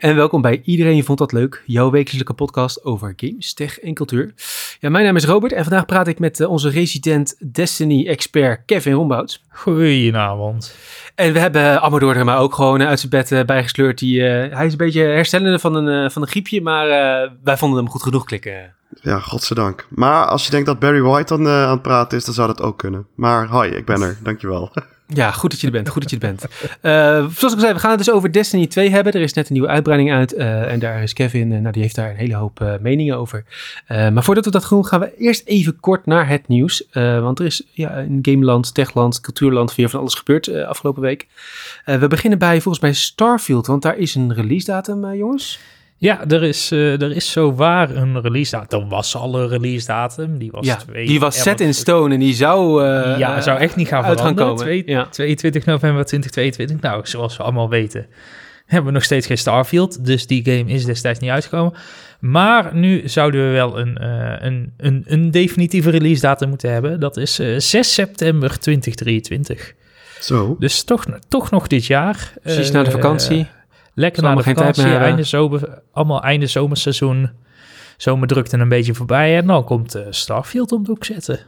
en welkom bij Iedereen Je Vond Dat Leuk, jouw wekelijkse podcast over games, tech en cultuur. Ja, mijn naam is Robert en vandaag praat ik met eh, onze resident Destiny-expert Kevin Rombouts. Goedenavond. En we hebben Amador er maar ook gewoon eh, uit zijn bed uh, bijgesleurd. Die, uh, hij is een beetje herstellende van een, van een griepje, maar wij vonden hem goed genoeg klikken. Ja, godzijdank. Maar als je denkt dat Barry White dan aan het praten is, dan zou dat ook kunnen. Maar hi, ik ben er, dankjewel. Ja, goed dat je er bent. Goed dat je er bent. Uh, zoals ik zei, we gaan het dus over Destiny 2 hebben. Er is net een nieuwe uitbreiding uit. Uh, en daar is Kevin, uh, nou, die heeft daar een hele hoop meningen over. maar voordat we dat doen, gaan we eerst even kort naar het nieuws. want er is ja, in gameland, techland, cultuurland weer van alles gebeurd afgelopen week. we beginnen bij volgens mij Starfield, want daar is een release datum, jongens. Ja, er is, uh, er is zo waar een release datum. Er was al een release datum. Die was, ja, die was set in stone en die zou, uh, ja, zou echt niet gaan komen. 2, ja. 22 november 2022. Nou, zoals we allemaal weten, hebben we nog steeds geen Starfield. Dus die game is destijds niet uitgekomen. Maar nu zouden we wel een, uh, een, een, een definitieve release datum moeten hebben. Dat is 6 september 2023. Zo. Dus toch, toch nog dit jaar. Precies na de vakantie. Lekker naar de geen vakantie, tijd meer einde zomer, allemaal einde zomerseizoen. Zomer drukt er een beetje voorbij en dan komt uh, Starfield om de hoek zetten.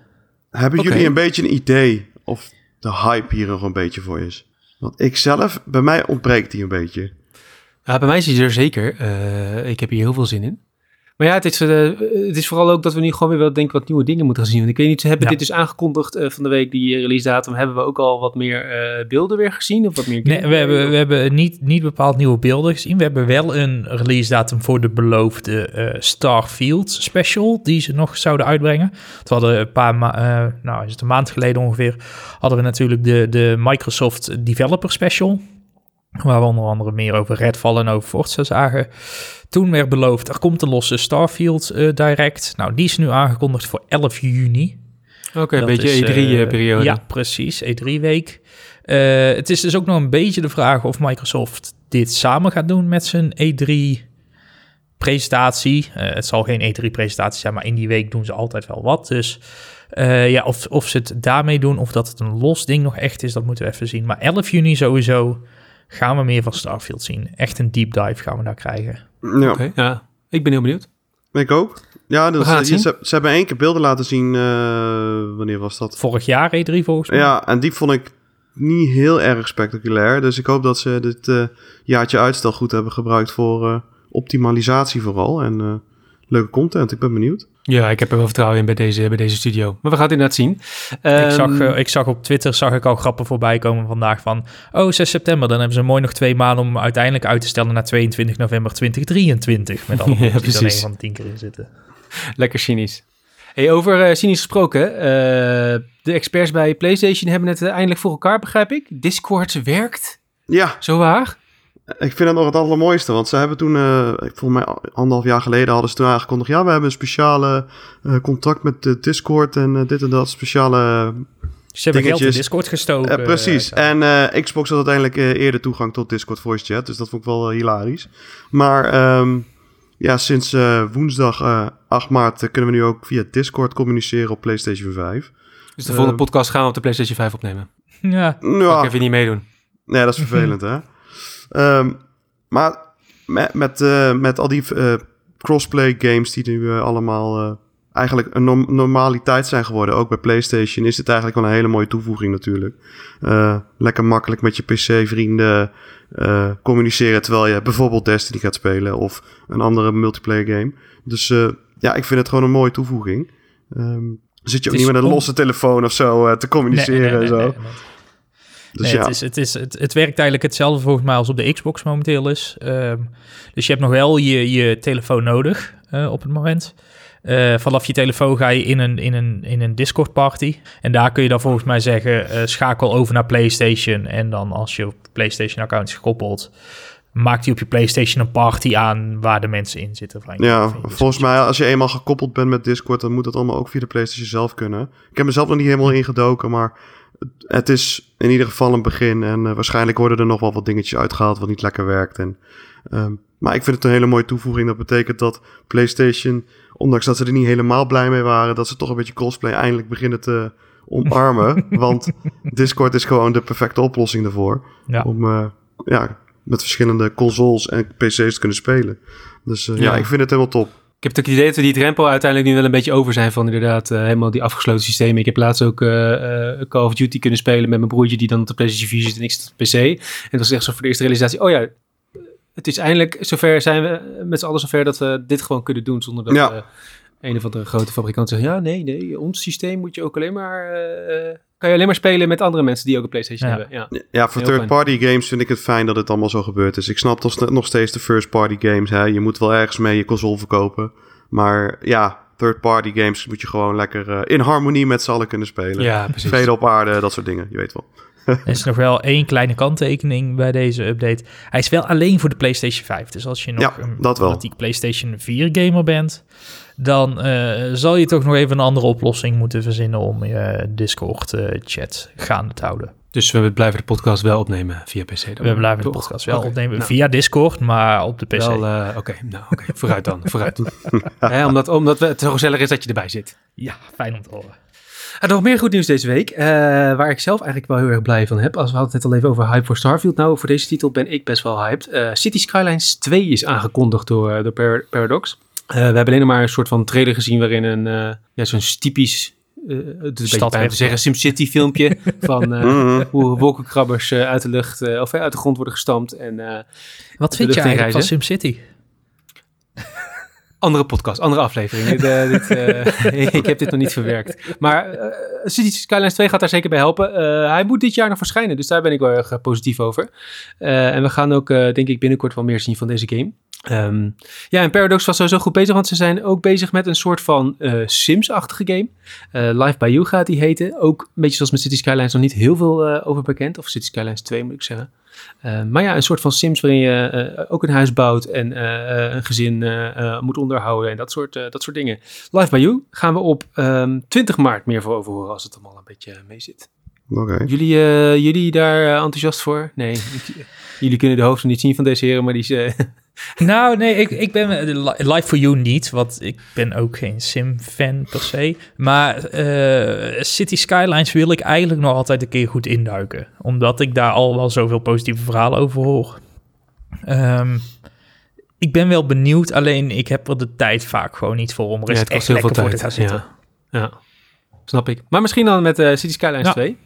Hebben okay. jullie een beetje een idee of de hype hier nog een beetje voor is? Want ik zelf, bij mij ontbreekt die een beetje. Ja, bij mij is hij er zeker. Uh, ik heb hier heel veel zin in. Maar ja, het is, uh, het is vooral ook dat we nu gewoon weer wel denken wat nieuwe dingen moeten gaan zien. Want ik weet niet, ze hebben dit dus aangekondigd uh, van de week, die release datum. Hebben we ook al wat meer uh, beelden weer gezien? Of wat meer nee, we hebben, we hebben niet, niet bepaald nieuwe beelden gezien. We hebben wel een release datum voor de beloofde Starfield special, die ze nog zouden uitbrengen. Het hadden een paar, ma nou is het een maand geleden ongeveer, hadden we natuurlijk de, de Microsoft Developer Special. Waar we onder andere meer over Redfall en over Forza zagen. Toen werd beloofd, er komt een losse Starfield uh, Direct. Nou, die is nu aangekondigd voor 11 juni. Oké, okay, een beetje E3-periode. Uh, ja, precies, E3-week. Uh, het is dus ook nog een beetje de vraag of Microsoft dit samen gaat doen met zijn E3-presentatie. het zal geen E3-presentatie zijn, maar in die week doen ze altijd wel wat. Dus ja, of, of ze het daarmee doen of dat het een los ding nog echt is, dat moeten we even zien. Maar 11 juni sowieso gaan we meer van Starfield zien. Echt een deep dive gaan we daar krijgen. Ja. Okay, ja. Ik ben heel benieuwd. Ik ook. Ja, dus, uh, ze, ze, hebben één keer beelden laten zien. Uh, wanneer was dat? Vorig jaar E3 volgens mij. Ja, en die vond ik niet heel erg spectaculair. Dus ik hoop dat ze dit uh, jaartje uitstel goed hebben gebruikt voor optimalisatie vooral. En leuke content. Ik ben benieuwd. Ja, ik heb er wel vertrouwen in bij deze, bij deze studio. Maar we gaan het inderdaad zien. Um, ik, zag, uh, ik zag op Twitter zag ik al grappen voorbij komen vandaag van... Oh, 6 september, dan hebben ze mooi nog twee maanden om uiteindelijk uit te stellen... naar 22 november 2023. Met alle ja, die er van tien keer in zitten. Lekker cynisch. Hey, over uh, cynisch gesproken. Uh, de experts bij PlayStation hebben het eindelijk voor elkaar, begrijp ik. Discord werkt. Ja. Zo waar? Ik vind het nog het allermooiste, want ze hebben toen, uh, volgens mij anderhalf jaar geleden hadden ze toen aangekondigd, ja, we hebben een speciale uh, contact met de Discord en uh, dit en dat, speciale Ze hebben geld in Discord gestoken. precies, en Xbox had uiteindelijk eerder toegang tot Discord voice chat, dus dat vond ik wel hilarisch. Maar um, ja, sinds woensdag 8 maart kunnen we nu ook via Discord communiceren op PlayStation 5. Dus de volgende podcast gaan we op de PlayStation 5 opnemen? Ja. ja. Kan ik even niet meedoen. Nee, dat is vervelend, hè? Um, maar met, met, uh, met al die uh, crossplay games die nu uh, allemaal eigenlijk een no normaliteit zijn geworden, ook bij PlayStation, is dit eigenlijk wel een hele mooie toevoeging natuurlijk. lekker makkelijk met je PC-vrienden communiceren terwijl je bijvoorbeeld Destiny gaat spelen of een andere multiplayer game. Dus ja, ik vind het gewoon een mooie toevoeging. Um, zit je ook niet met een losse telefoon of zo te communiceren nee, nee, nee, en zo. Dus nee, ja. het, is, het, is, het, het, werkt eigenlijk hetzelfde volgens mij als op de Xbox momenteel is. Um, dus je hebt nog wel je, je telefoon nodig uh, op het moment. Uh, vanaf je telefoon ga je in een, in een, in een Discord party. En daar kun je dan volgens mij zeggen, uh, schakel over naar PlayStation. En dan als je op PlayStation account is gekoppeld, maakt hij op je PlayStation een party aan waar de mensen in zitten. Van ja, volgens mij als je eenmaal gekoppeld bent met Discord, dan moet dat allemaal ook via de PlayStation zelf kunnen. Ik heb mezelf nog niet helemaal ingedoken, maar het is in ieder geval een begin. En uh, waarschijnlijk worden er nog wel wat dingetjes uitgehaald wat niet lekker werkt. En, um, maar ik vind het een hele mooie toevoeging. Dat betekent dat PlayStation, ondanks dat ze er niet helemaal blij mee waren, dat ze toch een beetje cosplay eindelijk beginnen te omarmen. want Discord is gewoon de perfecte oplossing daarvoor. Ja. Om uh, ja, met verschillende consoles en PC's te kunnen spelen. Dus ja. Ja. ik vind het helemaal top. Ik heb het idee dat we die drempel uiteindelijk nu wel een beetje over zijn van inderdaad eh, helemaal die afgesloten systemen. Ik heb laatst ook eh, Call of Duty kunnen spelen met mijn broertje die dan op de PlayStation 4 zit en ik zit op de PC. En dat was echt zo voor de eerste realisatie, oh ja, het is eindelijk zover zijn we met z'n allen zover dat we dit gewoon kunnen doen zonder dat Ja. een of andere grote fabrikant zegt, ja nee, nee, ons systeem moet je ook alleen maar, kan je alleen maar spelen met andere mensen die ook een PlayStation Ja. hebben. Ja. Ja, voor third-party games vind ik het fijn dat het allemaal zo gebeurd is. Ik snap toch nog steeds de first-party games. Hè? Je moet wel ergens mee je console verkopen. Maar ja, third-party games moet je gewoon lekker eh, in harmonie met z'n allen kunnen spelen. ja, precies. Vrede op aarde, dat soort dingen, je weet wel. Er is nog wel één kleine kanttekening bij deze update. Hij is wel alleen voor de PlayStation 5. Dus als je nog Ja, een fanatiek PlayStation 4 gamer bent, dan eh, zal je toch nog even een andere oplossing moeten verzinnen om je Discord eh, chat gaande te houden. Dus we blijven de podcast wel opnemen via PC. dan. We blijven de podcast wel opnemen nou. via Discord, maar op de PC. Wel, eh, oké, nou, oké, vooruit dan, vooruit. Hè, omdat, omdat het zo gezellig is dat je erbij zit. Ja, fijn om te horen. En nog meer goed nieuws deze week, eh, waar ik zelf eigenlijk wel heel erg blij van heb. Als we hadden het net al even over hype voor Starfield. Nou, voor deze titel ben ik best wel hyped. Eh, City Skylines 2 is aangekondigd door, eh, door Par- Paradox. Eh, we hebben alleen nog maar een soort van trailer gezien waarin een, eh, ja, zo'n typisch, eh, het is een Stad te zeggen, SimCity filmpje van eh, Mhm. hoe wolkenkrabbers eh, uit de lucht, eh, of uit de grond worden gestampt en... eh, Wat vind je eigenlijk van. SimCity? Andere podcast, andere aflevering. eh, eh, ik heb dit nog niet verwerkt. Maar eh City Skylines 2 gaat daar zeker bij helpen. Hij moet dit jaar nog verschijnen, dus daar ben ik wel erg positief over. En we gaan ook, denk ik, binnenkort wel meer zien van deze game. Ehm, ja, en Paradox was sowieso goed bezig, want ze zijn ook bezig met een soort van eh, Sims-achtige game. Eh, Live by You gaat die heten. Ook een beetje zoals met City Skylines nog niet heel veel eh, over bekend. Of City Skylines 2 moet ik zeggen. Eh, maar ja, een soort van Sims waarin je ook een huis bouwt en een gezin moet onderhouden en dat soort, dat soort dingen. Live by You gaan we op ehm, 20 maart meer voor over horen als het allemaal een beetje mee zit. Oké. Jullie, jullie daar enthousiast voor? Nee, ik- jullie kunnen de hoofden niet zien van deze heren, maar die Nou, nee, ik, ik ben eh, li- Live for You niet, want ik ben ook geen Sim-fan per se. Maar eh, City Skylines wil ik eigenlijk nog altijd een keer goed induiken. Omdat ik daar al wel zoveel positieve verhalen over hoor. Ehm, ik ben wel benieuwd, alleen ik heb er de tijd vaak gewoon niet voor om er ja, het echt heel veel lekker voor tijd. te gaan zitten. Ja. ja, snap ik. Maar misschien dan met eh, City Skylines Ja. 2.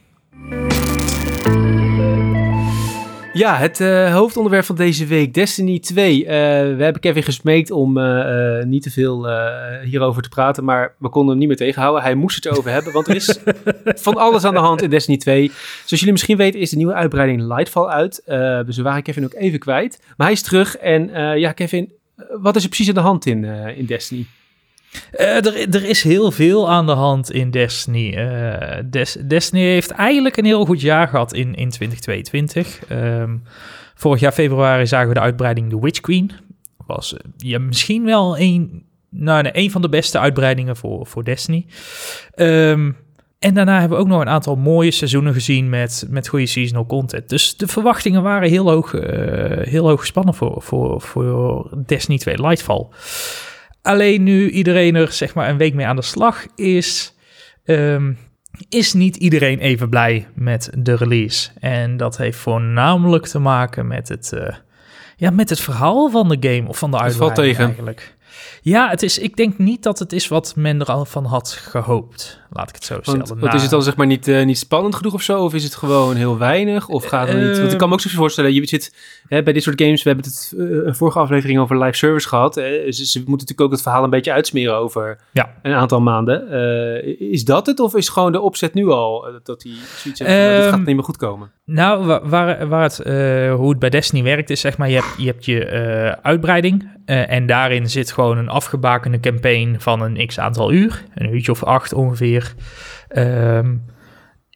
Ja, het eh, hoofdonderwerp van deze week, Destiny 2. Eh, we hebben Kevin gesmeekt om eh, niet te veel hierover te praten, maar we konden hem niet meer tegenhouden. Hij moest het erover hebben, want er is van alles aan de hand in Destiny 2. Zoals jullie misschien weten is de nieuwe uitbreiding Lightfall uit. Dus we waren Kevin ook even kwijt. Maar hij is terug en ja, Kevin, wat is er precies aan de hand in, in Destiny? Eh, er, er is heel veel aan de hand in Destiny. Eh, Des- Destiny heeft eigenlijk een heel goed jaar gehad in, in 2022. Ehm, vorig jaar februari zagen we de uitbreiding The Witch Queen. Was eh, misschien wel een, nou, van de beste uitbreidingen voor, voor Destiny. Ehm, en daarna hebben we ook nog een aantal mooie seizoenen gezien met, met goede seasonal content. Dus de verwachtingen waren heel hoog, heel hoog gespannen voor, voor, voor Destiny 2 Lightfall. Alleen nu iedereen er zeg maar een week mee aan de slag is, ehm, is niet iedereen even blij met de release. En dat heeft voornamelijk te maken met het, eh, ja, met het verhaal van de game of van de uitbreiding eigenlijk. Ja, het is, ik denk niet dat het is wat men er al van had gehoopt. Laat ik het zo stellen. Want, want Nou, is het dan zeg maar niet, eh, niet spannend genoeg of zo? Of is het gewoon heel weinig? Of gaat het niet? Want ik kan me ook zo voorstellen, je zit hè, bij dit soort games, we hebben het een vorige aflevering over live service gehad. Ze, ze moeten natuurlijk ook het verhaal een beetje uitsmeren over Ja. een aantal maanden. Eh, is dat het? Of is gewoon de opzet nu al dat hij zoiets heeft nou, dit Ehm, gaat niet meer goed komen? Nou, wa- waar, waar het, hoe het bij Destiny werkt is, zeg maar, je hebt je, hebt je uitbreiding eh, en daarin zit gewoon een afgebakende campaign van een x aantal uur, een uurtje of acht ongeveer. Ehm,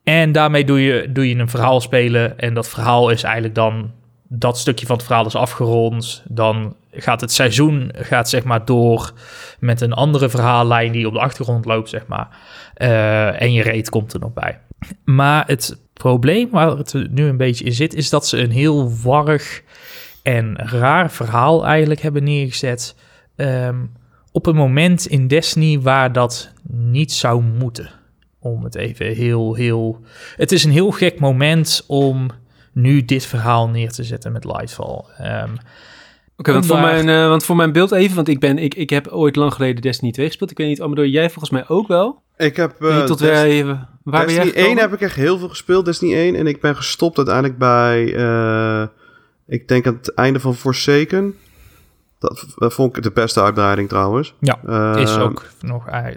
en daarmee doe je, doe je een verhaal spelen en dat verhaal is eigenlijk dan, dat stukje van het verhaal is afgerond. Dan gaat het seizoen gaat, zeg maar, door met een andere verhaallijn die op de achtergrond loopt, zeg maar. Eh, en je reet komt er nog bij. Maar het probleem waar het nu een beetje in zit, is dat ze een heel warrig en raar verhaal eigenlijk hebben neergezet. ehm, op een moment in Destiny waar dat niet zou moeten. Om het even heel, heel. Het is een heel gek moment om nu dit verhaal neer te zetten met Lightfall. Ehm, Oké, want, voor Vandaag- mijn, eh, want voor mijn beeld even, want ik, ben, ik, ik heb ooit lang geleden Destiny 2 gespeeld. Ik weet niet, Amador, jij volgens mij ook wel? Ik heb... Eh, tot Dest- waar, waar ben Destiny jij 1 gekomen? heb ik echt heel veel gespeeld, Destiny 1. En ik ben gestopt uiteindelijk bij, eh, ik denk aan het einde van Forsaken. Dat, dat vond ik de beste uitbreiding trouwens. Ja, is Eh, ook nog, eh,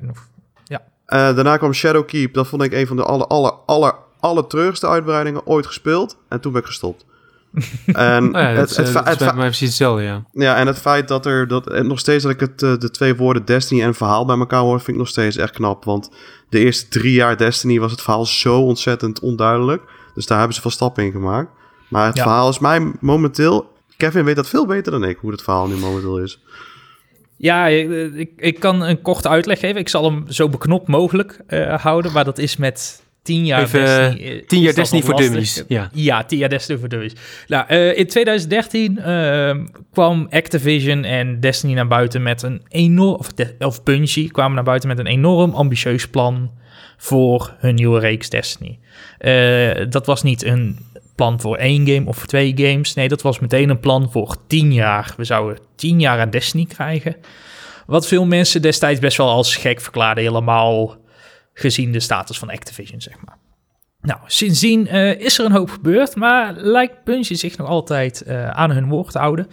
eh, daarna kwam Shadowkeep. Dat vond ik een van de aller, aller, aller, aller treurigste uitbreidingen ooit gespeeld. En toen ben ik gestopt. en, Oh ja, dat, het, is, het, eh, het mij precies hetzelfde, ja. ja, en het feit dat er dat, en nog steeds dat ik het, eh, de twee woorden Destiny en verhaal bij elkaar hoor, vind ik nog steeds echt knap. Want de eerste drie jaar Destiny was het verhaal zo ontzettend onduidelijk. Dus daar hebben ze veel stappen in gemaakt. Maar het Ja. verhaal is mij momenteel. Kevin weet dat veel beter dan ik, hoe het verhaal nu momenteel is. Ja, ik, ik, kan een korte uitleg geven. Ik zal hem zo beknopt mogelijk eh, houden, maar dat is met tien jaar Even, Destiny. eh, Tien jaar dat Destiny voor dummies, ja. Ja, tien jaar Destiny voor dummies. Nou, eh, in 2013 ehm, kwam Activision en Destiny naar buiten met een enorm... Of, de- of Bungie kwamen naar buiten met een enorm ambitieus plan voor hun nieuwe reeks Destiny. Eh, dat was niet een plan voor één game of twee games. Nee, dat was meteen een plan voor tien jaar. We zouden tien jaar aan Destiny krijgen. Wat veel mensen destijds best wel als gek verklaarden, helemaal gezien de status van Activision, zeg maar. Nou, sindsdien eh, is er een hoop gebeurd, maar lijkt Bungie zich nog altijd eh, aan hun woord te houden.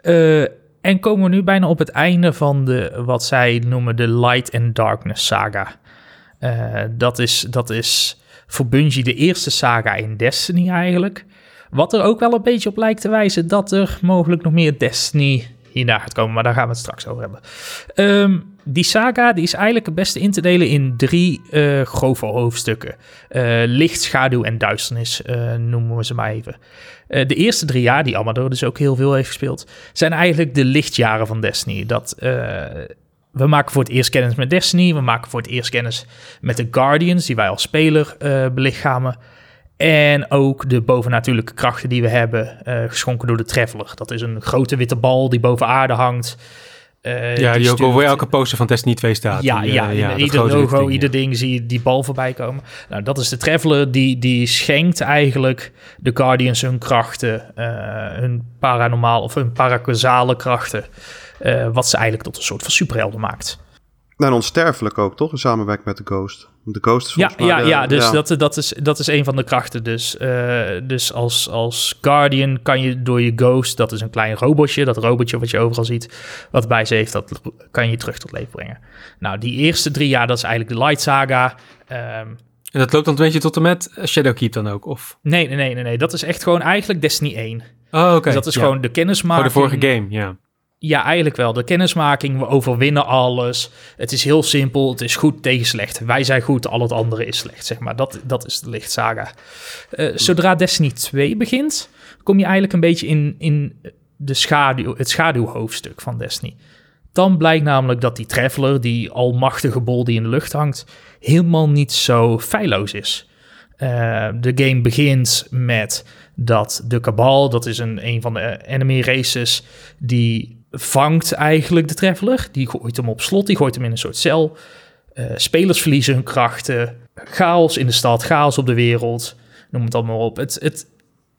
Eh, en komen we nu bijna op het einde van de, wat zij noemen de Light and Darkness saga. Dat, is, dat is voor Bungie de eerste saga in Destiny eigenlijk. Wat er ook wel een beetje op lijkt te wijzen dat er mogelijk nog meer Destiny hierna gaat komen, maar daar gaan we het straks over hebben. Ehm, die saga die is eigenlijk het beste in te delen in drie eh grove hoofdstukken. Eh, licht, schaduw en duisternis eh, noemen we ze maar even. De eerste drie jaar, die Amador dus ook heel veel heeft gespeeld, zijn eigenlijk de lichtjaren van Destiny. Dat, we maken voor het eerst kennis met Destiny, we maken voor het eerst kennis met de Guardians, die wij als speler eh, belichamen. En ook de bovennatuurlijke krachten die we hebben, eh, geschonken door de Traveler. Dat is een grote witte bal die boven aarde hangt. Eh, ja, die, ook over elke poster van Destiny 2 staat. ja, Die, ja, in dat ieder logo, ding, ja. ieder ding zie je die bal voorbij komen. Nou, dat is de Traveler, die, die schenkt eigenlijk de Guardians hun krachten, hun paranormaal of hun paracausale krachten, eh, wat ze eigenlijk tot een soort van superhelden maakt. En onsterfelijk ook, toch? In samenwerking met de Ghost. De Ghost is Ja, volgens mij ja, de- ja, dus Dat, dat, is, dat is een van de krachten. Dus, eh, dus als, als Guardian kan je door je Ghost, dat is een klein robotje, dat robotje wat je overal ziet, wat bij ze heeft, dat kan je terug tot leven brengen. Nou, die eerste drie jaar, dat is eigenlijk de Light Saga. Ehm, En dat loopt dan een beetje tot en met Shadowkeep dan ook? Of? nee, nee, nee, nee, nee, dat is echt gewoon eigenlijk Destiny 1. Oh, oké. Dus dat is ja. gewoon de Voor kennismaking. de vorige game, ja. Ja, eigenlijk wel. De kennismaking, we overwinnen alles. Het is heel simpel, het is goed tegen slecht. Wij zijn goed, al het andere is slecht, zeg maar. Dat, dat is de lichtsaga. Eh, zodra Destiny 2 begint, kom je eigenlijk een beetje in, in de schaduw, het schaduwhoofdstuk van Destiny. Dan blijkt namelijk dat die Traveler, die almachtige bol die in de lucht hangt, helemaal niet zo feilloos is. Eh, de game begint met dat de Cabal, dat is een, een van de enemy races, die vangt eigenlijk de Traveler. Die gooit hem op slot, die gooit hem in een soort cel. Eh, spelers verliezen hun krachten. Chaos in de stad, chaos op de wereld. Noem het allemaal op. Het, het,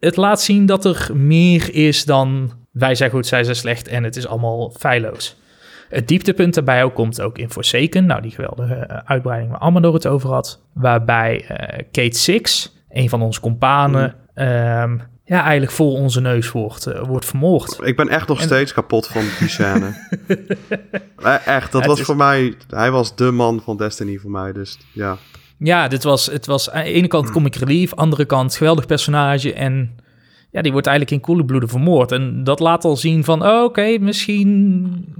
het laat zien dat er meer is dan wij zijn goed, zij zijn slecht en het is allemaal feilloos. Het dieptepunt daarbij ook komt ook in Forsaken. Nou, die geweldige eh, uitbreiding waar Amador het over had. Waarbij eh, Kate Six, een van onze companen, ehm, ja, eigenlijk voor onze neus wordt, eh, wordt vermoord. Ik ben echt nog En- steeds kapot van die scène. Eh, echt, dat was is- voor mij... Hij was de man van Destiny voor mij, dus ja. Ja, dit was, het was aan de ene kant comic relief, andere kant geweldig personage en ja, die wordt eigenlijk in koele bloeden vermoord. En dat laat al zien van, oh, oké, misschien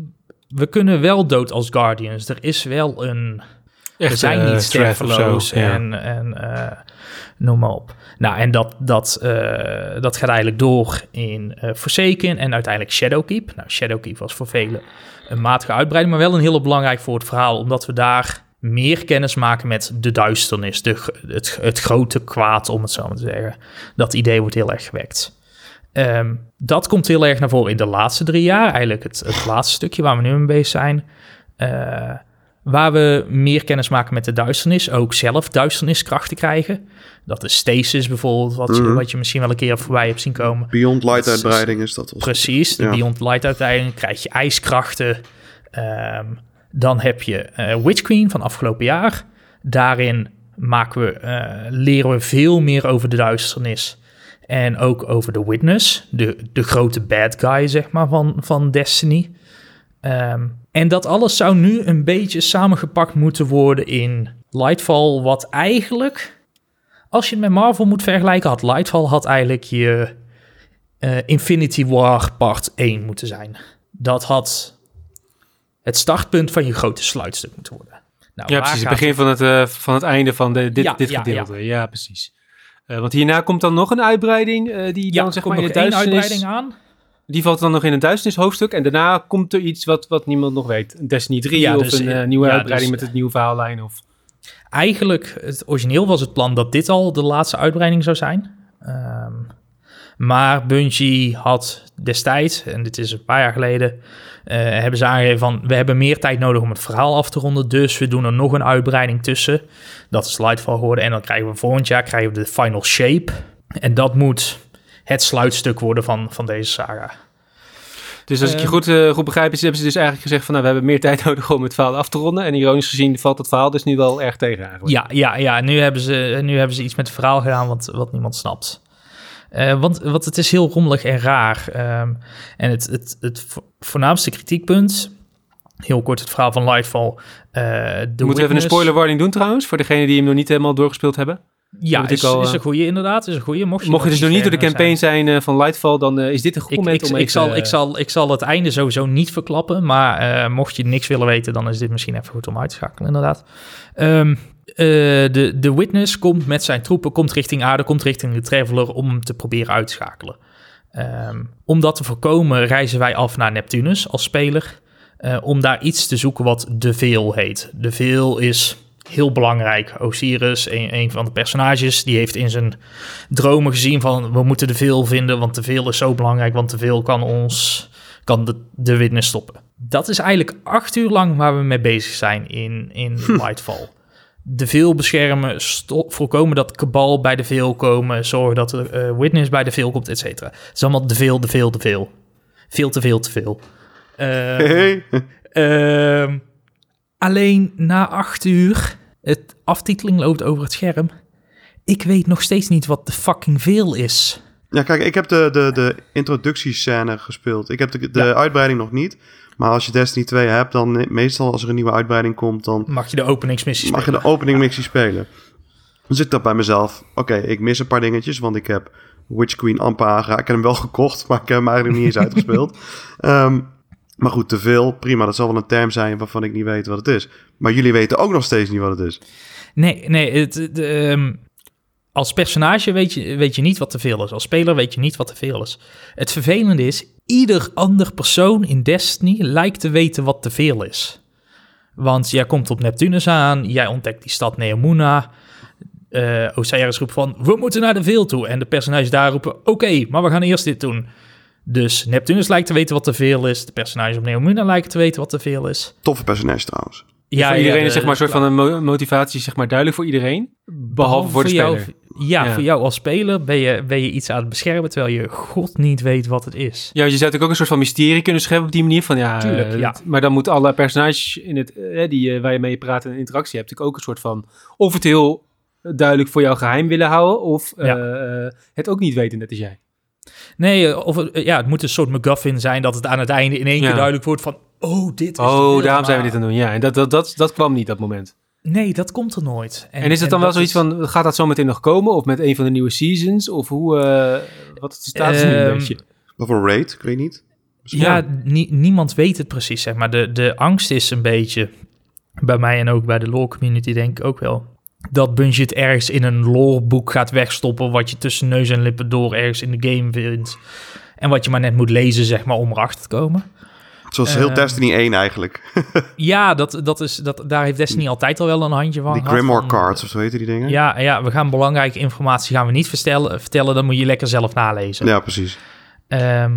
we kunnen wel dood als Guardians. Er is wel een, we Echt, zijn eh, niet zo, sterfeloos ja. en, en eh, noem maar op. Nou, en dat, dat, eh, dat gaat eigenlijk door in eh Forsaken en uiteindelijk Shadowkeep. Nou, Shadowkeep was voor velen een matige uitbreiding, maar wel een hele belangrijk voor het verhaal, omdat we daar meer kennis maken met de duisternis, de, het, het grote kwaad, om het zo maar te zeggen. Dat idee wordt heel erg gewekt. Ehm, dat komt heel erg naar voren in de laatste drie jaar. Eigenlijk het, het laatste stukje waar we nu mee bezig zijn. Eh, waar we meer kennis maken met de duisternis, ook zelf duisterniskrachten krijgen. Dat is stasis bijvoorbeeld, wat, je, Mhm. wat je misschien wel een keer voorbij hebt zien komen. Beyond Light Dat uitbreiding is dat. Of... Precies, de Ja. Beyond Light uiteindelijk krijg je ijskrachten. Ehm, dan heb je eh, Witch Queen van afgelopen jaar. Daarin maken we, eh, leren we veel meer over de duisternis. En ook over de Witness, de, de grote bad guy zeg maar, van, van Destiny. Ehm, en dat alles zou nu een beetje samengepakt moeten worden in Lightfall, wat eigenlijk, als je het met Marvel moet vergelijken, had Lightfall had eigenlijk je eh, Infinity War part 1 moeten zijn. Dat had het startpunt van je grote sluitstuk moeten worden. Nou, Ja, precies. Het begin van het, eh, van het einde van de, dit, Ja, dit ja, gedeelte. Ja, precies. Eh, want hierna komt dan nog een uitbreiding eh, die Ja, dan zeg komt maar in nog de uitbreiding aan. Die valt dan nog in een duisternis hoofdstuk. En daarna komt er iets wat, wat niemand nog weet. Een Destiny 3 Ja, of dus, een eh, eh, nieuwe ja, uitbreiding dus- met het nieuwe verhaallijn. Of... Eigenlijk, het origineel was het plan dat dit al de laatste uitbreiding zou zijn. Ehm, maar Bungie had destijds, en dit is een paar jaar geleden, eh, hebben ze aangegeven van, we hebben meer tijd nodig om het verhaal af te ronden, dus we doen er nog een uitbreiding tussen. Dat is Lightfall geworden en dan krijgen we volgend jaar krijgen we de Final Shape. En dat moet het sluitstuk worden van, van deze saga. Dus als ik je Ehm. goed, eh, goed begrijp, is, hebben ze dus eigenlijk gezegd van... nou, we hebben meer tijd nodig om het verhaal af te ronden. En ironisch gezien valt het verhaal dus nu wel erg tegen eigenlijk. Ja, ja, ja. Nu hebben ze, nu hebben ze iets met het verhaal gedaan wat, wat niemand snapt. Eh, want, want het is heel rommelig en raar. Ehm, en het, het, het vo- voornaamste kritiekpunt, heel kort het verhaal van Lightfall. eh de Moeten we even een Witness- spoiler warning doen trouwens? Voor degenen die hem nog niet helemaal doorgespeeld hebben. Ja, is, al, is eh, een goede inderdaad. Is een goede. Mocht je, Mocht je dus nog niet door de campaign zijn eh, van Lightfall... dan eh, is dit een goed Ik, moment ik, om ik, even... zal, ik, zal, ik zal het einde sowieso niet verklappen. Maar mocht je niks willen weten, dan is dit misschien even goed om uit te schakelen, inderdaad. Ehm, eh, de, de Witness komt met zijn troepen, komt richting aarde, komt richting de Traveler om hem te proberen uit te schakelen. Ehm, om dat te voorkomen reizen wij af naar Neptunus als speler. om daar iets te zoeken wat de Veel heet. De Veel is heel belangrijk. Osiris, een, een van de personages, die heeft in zijn dromen gezien van... we moeten de Veel vinden, want de Veel is zo belangrijk... want de Veel kan ons, kan de, de Witness stoppen. Dat is eigenlijk acht uur lang waar we mee bezig zijn in, in Lightfall. De Veel beschermen, voorkomen dat Cabal bij de Veel komen... zorgen dat de eh, Witness bij de Veel komt, et cetera. Het is allemaal de Veel, de Veel, de Veel. Veel te veel te veel. Hey. Ehm, alleen na acht uur, het aftiteling loopt over het scherm. Ik weet nog steeds niet wat de fucking veel is. Ja, kijk, ik heb de, de, de introductiescène gespeeld. Ik heb de, de Ja. uitbreiding nog niet. Maar als je Destiny 2 hebt, dan meestal als er een nieuwe uitbreiding komt, dan Mag je de openingsmissie mag je spelen? de opening missie spelen. Dan zit ik dat bij mezelf. Oké, ik mis een paar dingetjes, want ik heb Witch Queen amper aangeraakt. Ik heb hem wel gekocht, maar ik heb hem eigenlijk niet eens uitgespeeld. Ehm, maar goed, te veel. Prima, dat zal wel een term zijn waarvan ik niet weet wat het is. Maar jullie weten ook nog steeds niet wat het is. Nee, nee. Het, ehm, als personage weet je, weet je niet wat te veel is. Als speler weet je niet wat te veel is. Het vervelende is, ieder ander persoon in Destiny lijkt te weten wat te veel is. Want jij komt op Neptunus aan, jij ontdekt die stad Neomuna. Eh Osiris roept van, we moeten naar de veel toe. En de personages daar roepen, oké, maar we gaan eerst dit doen. Dus Neptunus lijkt te weten wat te veel is. De personages op Neomuna lijken te weten wat te veel is. Toffe personage trouwens. Ja, voor iedereen de- is zeg maar een soort van een mo- motivatie zeg maar duidelijk voor iedereen. Behalve, voor de jou, speler. ja, Ja. voor jou als speler ben je, ben je iets aan het beschermen... terwijl je god niet weet wat het is. Ja, je zou natuurlijk ook een soort van mysterie kunnen scheppen op die manier. Van, ja, Tuurlijk, eh, ja. Maar dan moeten alle personages in het, eh, die, eh, waar je mee praat en interactie hebt... natuurlijk ook een soort van... of het heel duidelijk voor jou geheim willen houden... of eh, Ja. eh, het ook niet weten, net als jij. Nee, eh, of, het- ja, het moet een soort MacGuffin zijn... dat het aan het einde in één Ja. keer duidelijk wordt van... oh, dit is Oh, daarom zijn we dit aan het doen. Ja, en dat, dat, dat, dat kwam niet, dat moment. Nee, dat komt er nooit. En, is het dan wel zoiets is- van... gaat dat zo meteen nog komen? Of met een van de nieuwe seasons? Of hoe... eh, wat is de status nu een Ehm, beetje? Of een raid, ik weet niet. Ja, Ja. nie- niemand weet het precies, zeg maar. De, de angst is een beetje, bij mij en ook bij de lore community denk ik ook wel, dat Bungie het ergens in een loreboek gaat wegstoppen, wat je tussen neus en lippen door ergens in de game vindt. En wat je maar net moet lezen, zeg maar, om erachter te komen. Zoals heel Ehm, Destiny 1 eigenlijk. Ja, dat, dat is, dat, daar heeft Destiny altijd al wel een handje van Die Grimoire cards, of zo heten die dingen. Ja, ja, we gaan belangrijke informatie gaan we niet vertellen, vertellen dan moet je lekker zelf nalezen. Ja, precies. Ehm,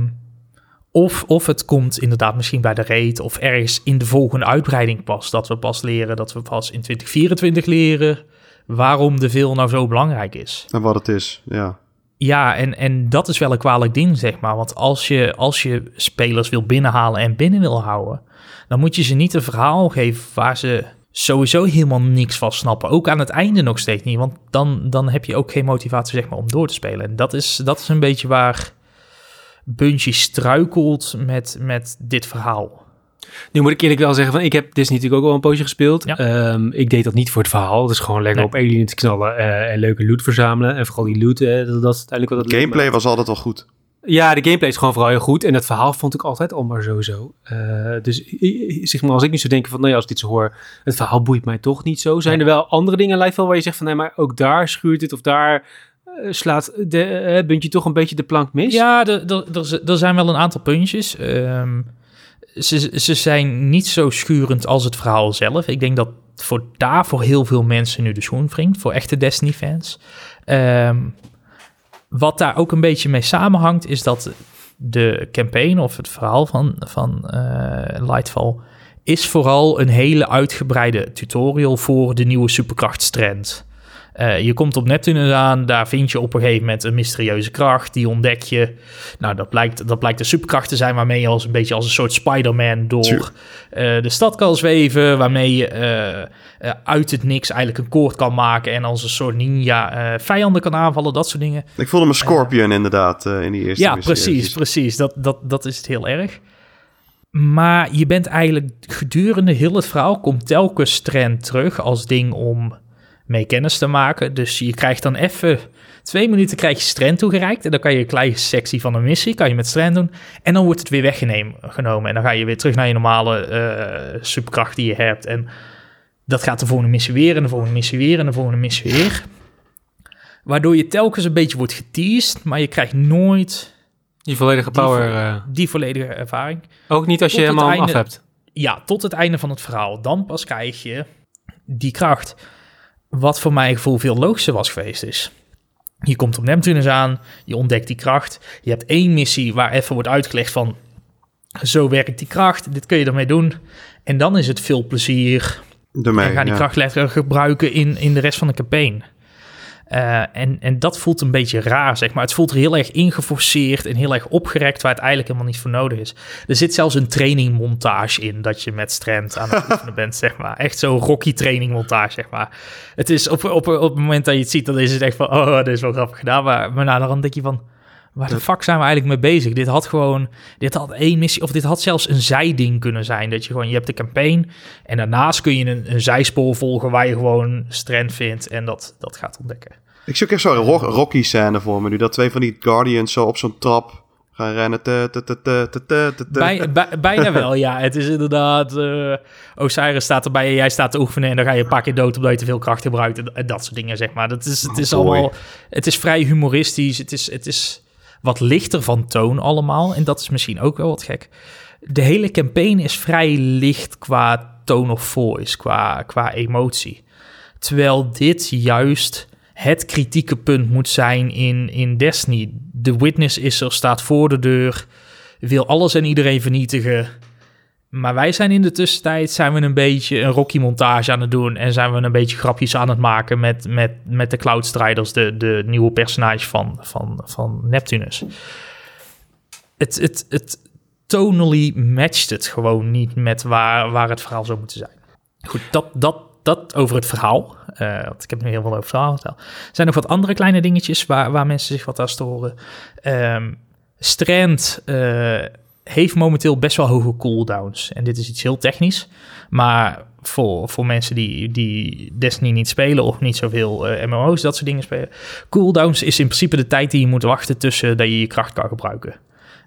Of, of het komt inderdaad misschien bij de raid of ergens in de volgende uitbreiding pas. Dat we pas leren, dat we pas in 2024 leren waarom de veel nou zo belangrijk is. En wat het is, ja. Ja, en, en dat is wel een kwalijk ding, zeg maar. Want als je, als je spelers wil binnenhalen en binnen wil houden, dan moet je ze niet een verhaal geven waar ze sowieso helemaal niks van snappen. Ook aan het einde nog steeds niet, want dan, dan heb je ook geen motivatie zeg maar, om door te spelen. En dat is, dat is een beetje waar Bungie struikelt met, met dit verhaal. Nu moet ik eerlijk wel zeggen, van, ik heb Disney natuurlijk ook wel een poosje gespeeld. Ja. Ehm, ik deed dat niet voor het verhaal. Het is gewoon lekker Nee. op aliens knallen eh, en leuke loot verzamelen. En vooral die loot, eh, dat, dat is uiteindelijk wat het leuk Gameplay was altijd wel goed. Ja, de gameplay is gewoon vooral heel goed. En het verhaal vond ik altijd al maar sowieso. Eh, dus zeg maar, als ik nu zou denken van, nou ja, als ik dit zo hoor, het verhaal boeit mij toch niet zo. Zijn Nee. er wel andere dingen lijkt wel waar je zegt van, nee, maar ook daar schuurt het of daar slaat de eh, Bungie toch een beetje de plank mis? Ja, er zijn wel een aantal puntjes. Ehm, ze, ze zijn niet zo schurend als het verhaal zelf. Ik denk dat voor daar voor heel veel mensen nu de schoen wringt, voor echte Destiny-fans. Ehm, wat daar ook een beetje mee samenhangt, is dat de campaign of het verhaal van, van eh, Lightfall is vooral een hele uitgebreide tutorial voor de nieuwe superkrachtstrend. Eh, je komt op Neptunus aan, daar vind je op een gegeven moment een mysterieuze kracht, die ontdek je. Nou, dat blijkt, dat blijkt een superkracht te zijn waarmee je als een beetje als een soort Spider-Man door eh, de stad kan zweven, waarmee je eh, uit het niks eigenlijk een koord kan maken en als een soort ninja vijanden kan aanvallen, dat soort dingen. Ik voelde me Scorpion inderdaad in die eerste Ja, precies, precies. Dat, dat, dat is het heel erg. Maar je bent eigenlijk gedurende heel het verhaal komt telkens trend terug als ding om mee kennis te maken. Dus je krijgt dan even twee minuten krijg je strand toegereikt. En dan kan je een kleine sectie van een missie, kan je met strand doen. En dan wordt het weer weggenomen. En dan ga je weer terug naar je normale eh, superkracht die je hebt. En dat gaat de volgende missie weer en de volgende missie weer en de volgende missie weer. Waardoor je telkens een beetje wordt geteased, maar je krijgt nooit Die volledige Die power. vo- eh, die volledige ervaring. ook niet als je tot helemaal hem af einde- hebt. Ja, tot het einde van het verhaal. Dan pas krijg je die kracht. Wat voor mijn gevoel veel logischer was geweest is. Je komt op Neptunus aan, je ontdekt die kracht. Je hebt één missie waar even wordt uitgelegd van... Zo werkt die kracht, dit kun je ermee doen. En dan is het veel plezier. Daarmee, en ga die ja. kracht letterlijk gebruiken in, in de rest van de campaign. Eh, en, en dat voelt een beetje raar, zeg maar. Het voelt heel erg ingeforceerd en heel erg opgerekt, waar het eigenlijk helemaal niet voor nodig is. Er zit zelfs een trainingmontage in, dat je met Strand aan het oefenen bent, zeg maar. Echt zo'n Rocky trainingmontage, zeg maar. Het is op, op, op het moment dat je het ziet, dan is het echt van, oh, dit is wel grappig gedaan. Maar, maar nou, denk je van, waar de fuck zijn we eigenlijk mee bezig? Dit had gewoon, dit had één missie, of dit had zelfs een zijding kunnen zijn. Dat je gewoon, je hebt de campaign en daarnaast kun je een, een zijspoor volgen waar je gewoon Strand vindt en dat, dat gaat ontdekken. Ik zie ook echt zo'n ro- Rocky-scène voor me nu. Dat twee van die Guardians zo op zo'n trap gaan rennen. Te, te, te. Bij, bij- bijna wel, ja. Het is inderdaad... eh Osiris staat erbij en jij staat te oefenen... en dan ga je een paar keer dood omdat je te veel kracht gebruikt... en, dat soort dingen, zeg maar. Dat is, het is Oh allemaal... Het is vrij humoristisch. Het is, het is wat lichter van toon allemaal. En dat is misschien ook wel wat gek. De hele campaign is vrij licht qua tone of voice, qua, qua emotie. Terwijl dit juist het kritieke punt moet zijn in, in Destiny. De witness is er, staat voor de deur, wil alles en iedereen vernietigen. Maar wij zijn in de tussentijd zijn we een beetje een Rocky-montage aan het doen... en zijn we een beetje grapjes aan het maken met, met, met de Cloud Striders... de, de nieuwe personage van, van, van Neptunus. Het, het, het tonally matcht het gewoon niet met waar, waar het verhaal zou moeten zijn. Goed, dat, dat, dat over het verhaal. Eh, want ik heb nu heel veel over het verhaal verteld. Er zijn nog wat andere kleine dingetjes waar, waar mensen zich wat aan storen. Ehm Strand eh, heeft momenteel best wel hoge cooldowns. En dit is iets heel technisch. Maar voor, voor mensen die, die Destiny niet spelen of niet zoveel eh MMO's, dat soort dingen spelen. Cooldowns is in principe de tijd die je moet wachten tussen dat je je kracht kan gebruiken.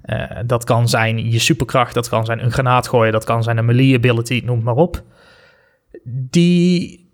Eh, dat kan zijn je superkracht, dat kan zijn een granaat gooien, dat kan zijn een melee ability, noem maar op. Die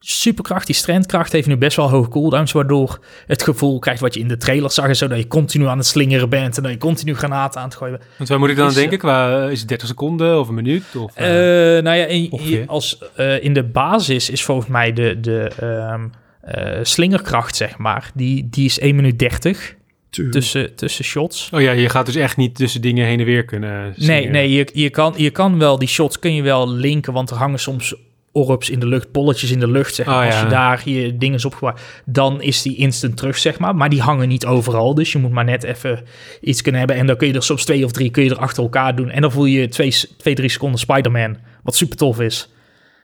superkracht, die strandkracht heeft nu best wel hoge cooldowns, waardoor het gevoel krijgt wat je in de trailer zag, is zo dat je continu aan het slingeren bent en dat je continu granaten aan het gooien bent. Want waar moet ik dan aan Is, denken? Qua, eh, is het 30 seconden of een minuut? Of, eh, Eh, nou ja, in, als, eh, in de basis is volgens mij de, de ehm, eh, slingerkracht, zeg maar, die, die is 1 minuut 30. Tuurlijk. tussen, tussen shots. Oh ja, je gaat dus echt niet tussen dingen heen en weer kunnen Nee, nee je, je, kan, je kan wel die shots kun je wel linken, want er hangen soms orbs in de lucht, bolletjes in de lucht, zeg maar. Oh, Als je daar je dingen opgewaard, dan is die instant terug, zeg maar. Maar die hangen niet overal, dus je moet maar net even iets kunnen hebben. En dan kun je er soms twee of drie kun je er achter elkaar doen. En dan voel je twee, twee drie seconden Spider-Man, wat super tof is.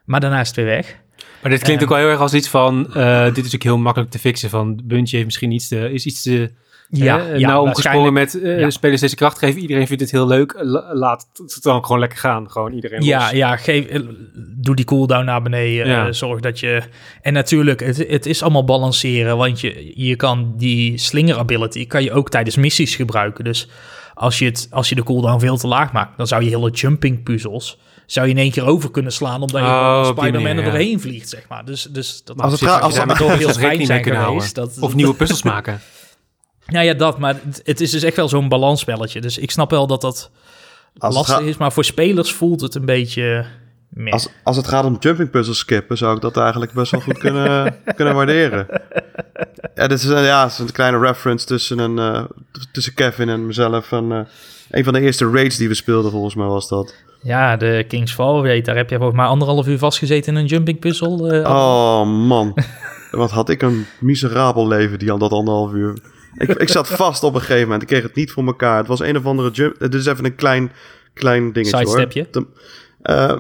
Maar daarna is het weer weg. Maar dit klinkt Ehm, ook wel heel erg als iets van... eh, dit is ook heel makkelijk te fixen. Van Bungie heeft misschien iets te, is iets te Ja, eh, ja nauw omgesprongen met eh, ja. spelers deze kracht geven. Iedereen vindt het heel leuk. La- laat het dan gewoon lekker gaan. Gewoon iedereen Ja, los. ja geef, eh, doe die cooldown naar beneden. Ja. eh, zorg dat je... En natuurlijk, het, het is allemaal balanceren. Want je, je kan die slinger ability... kan je ook tijdens missies gebruiken. Dus als je, het, als je de cooldown veel te laag maakt... dan zou je hele jumping puzzels... zou je in één keer over kunnen slaan... omdat je Oh, als Spider-Man er ja. doorheen vliegt, zeg maar. Dus, dus dat Als het als je als- met toch heel fijn rekening mee zijn geweest. Dat, Of nieuwe puzzels maken. Ja, ja, dat. Maar het, het is dus echt wel zo'n balansspelletje. Dus ik snap wel dat dat Als lastig gaat, is. Maar voor spelers voelt het een beetje... meh. als, als het gaat om jumping puzzles skippen, zou ik dat eigenlijk best wel goed kunnen, kunnen waarderen. Ja, dit is, een- ja, het is een kleine reference tussen, een, eh, tussen Kevin en mezelf. En, eh, een van de eerste raids die we speelden, volgens mij was dat. Ja, de King's Fall raid, daar heb je volgens mij anderhalf uur vastgezeten in een jumping puzzel. eh, Oh man, wat had ik een miserabel leven die al dat anderhalf uur. Ik, ik zat vast op een gegeven moment. Ik kreeg het niet voor elkaar. Het was een of andere jump. Dit is even een klein, klein dingetje Sidestepje. hoor. Eh,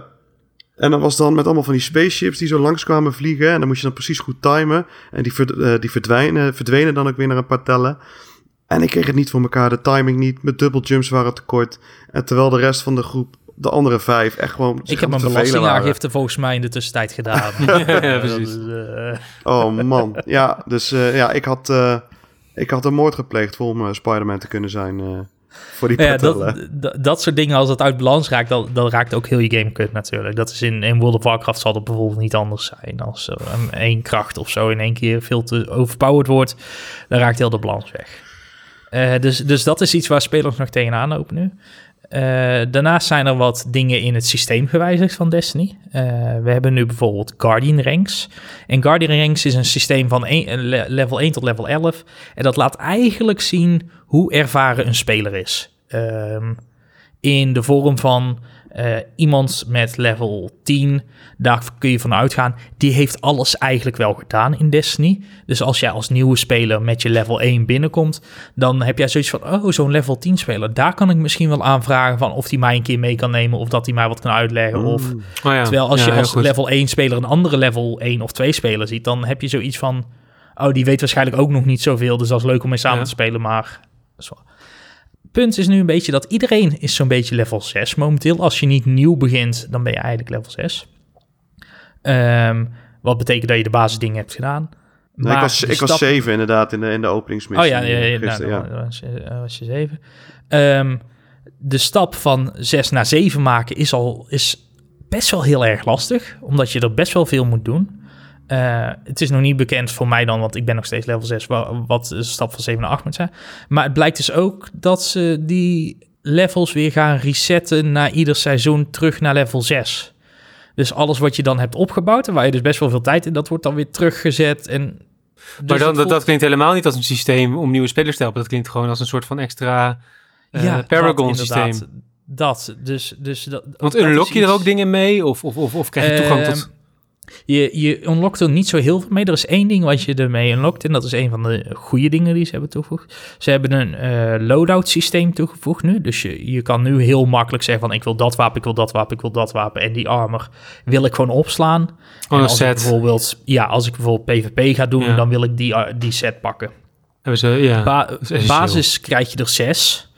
en dat was dan met allemaal van die spaceships die zo langs kwamen vliegen. En dan moest je dan precies goed timen. En die, verd- eh, die verdwijnen, verdwenen dan ook weer naar een paar tellen. En ik kreeg het niet voor elkaar. De timing niet. Mijn double jumps waren tekort. En terwijl de rest van de groep, de andere vijf, echt gewoon. ik heb mijn belastingaangifte volgens mij in de tussentijd gedaan. Ja, precies. Is, eh, Oh man, ja, dus eh, ja, ik had, eh, ik had een moord gepleegd voor om eh, Spider-Man te kunnen zijn eh, voor die ja, partellen. dat, dat, dat soort dingen, als het uit balans raakt, dan, dan raakt ook heel je game kut natuurlijk. Dat is in, in World of Warcraft zal dat bijvoorbeeld niet anders zijn. Als een één kracht of zo in één keer veel te overpowered wordt, dan raakt heel de balans weg. Eh, dus, dus dat is iets waar spelers nog tegenaan lopen nu. Eh, daarnaast zijn er wat dingen in het systeem gewijzigd van Destiny. Eh, we hebben nu bijvoorbeeld Guardian Ranks. En Guardian Ranks is een systeem van level 1 tot level 11. En dat laat eigenlijk zien hoe ervaren een speler is. Ehm, in de vorm van eh, iemand met level 10, daar kun je van uitgaan, die heeft alles eigenlijk wel gedaan in Destiny. Dus als jij als nieuwe speler met je level 1 binnenkomt, dan heb jij zoiets van, oh, zo'n level 10 speler, daar kan ik misschien wel aanvragen van of die mij een keer mee kan nemen of dat hij mij wat kan uitleggen. Of, Oh ja. terwijl als Ja, je als goed. level 1 speler een andere level 1 of 2 speler ziet, dan heb je zoiets van, oh, die weet waarschijnlijk ook nog niet zoveel, dus dat is leuk om mee samen Ja. te spelen, maar... Punt is nu een beetje dat iedereen is zo'n beetje level 6 momenteel. Als je niet nieuw begint, dan ben je eigenlijk level 6. Ehm, wat betekent dat je de basisdingen hebt gedaan. Nee, ik was, ik was stap- zeven inderdaad in de, in de Oh openingsmissie. ja, ja, ja, eh, nou, ja. was je, was je zeven. Ehm, de stap van 6 naar 7 maken is al is best wel heel erg lastig, omdat je er best wel veel moet doen. Eh, het is nog niet bekend voor mij dan, want ik ben nog steeds level 6, wa- wat de stap van 7 naar 8 moet zijn. Maar het blijkt dus ook dat ze die levels weer gaan resetten na ieder seizoen terug naar level 6. Dus alles wat je dan hebt opgebouwd, en waar je dus best wel veel tijd in, dat wordt dan weer teruggezet. En dus maar dan, dat, voelt- dat klinkt helemaal niet als een systeem om nieuwe spelers te helpen. Dat klinkt gewoon als een soort van extra eh, dat Paragon-systeem. inderdaad. Dat, dus, dus dat, Want unlock je er ook dingen mee? Of, of, of, of krijg je toegang Ehm, tot... Je, je unlockt er niet zo heel veel mee. Er is één ding wat je ermee unlockt. En dat is een van de goede dingen die ze hebben toegevoegd. Ze hebben een eh, loadout systeem toegevoegd nu. Dus je, je kan nu heel makkelijk zeggen van... ik wil dat wapen, ik wil dat wapen, ik wil dat wapen. En die armor wil ik gewoon opslaan. En een als ik bijvoorbeeld, ja, als ik bijvoorbeeld PvP ga doen... Ja. dan wil ik die, eh, die set pakken. Ze, ja. Ba- basis krijg je er zes.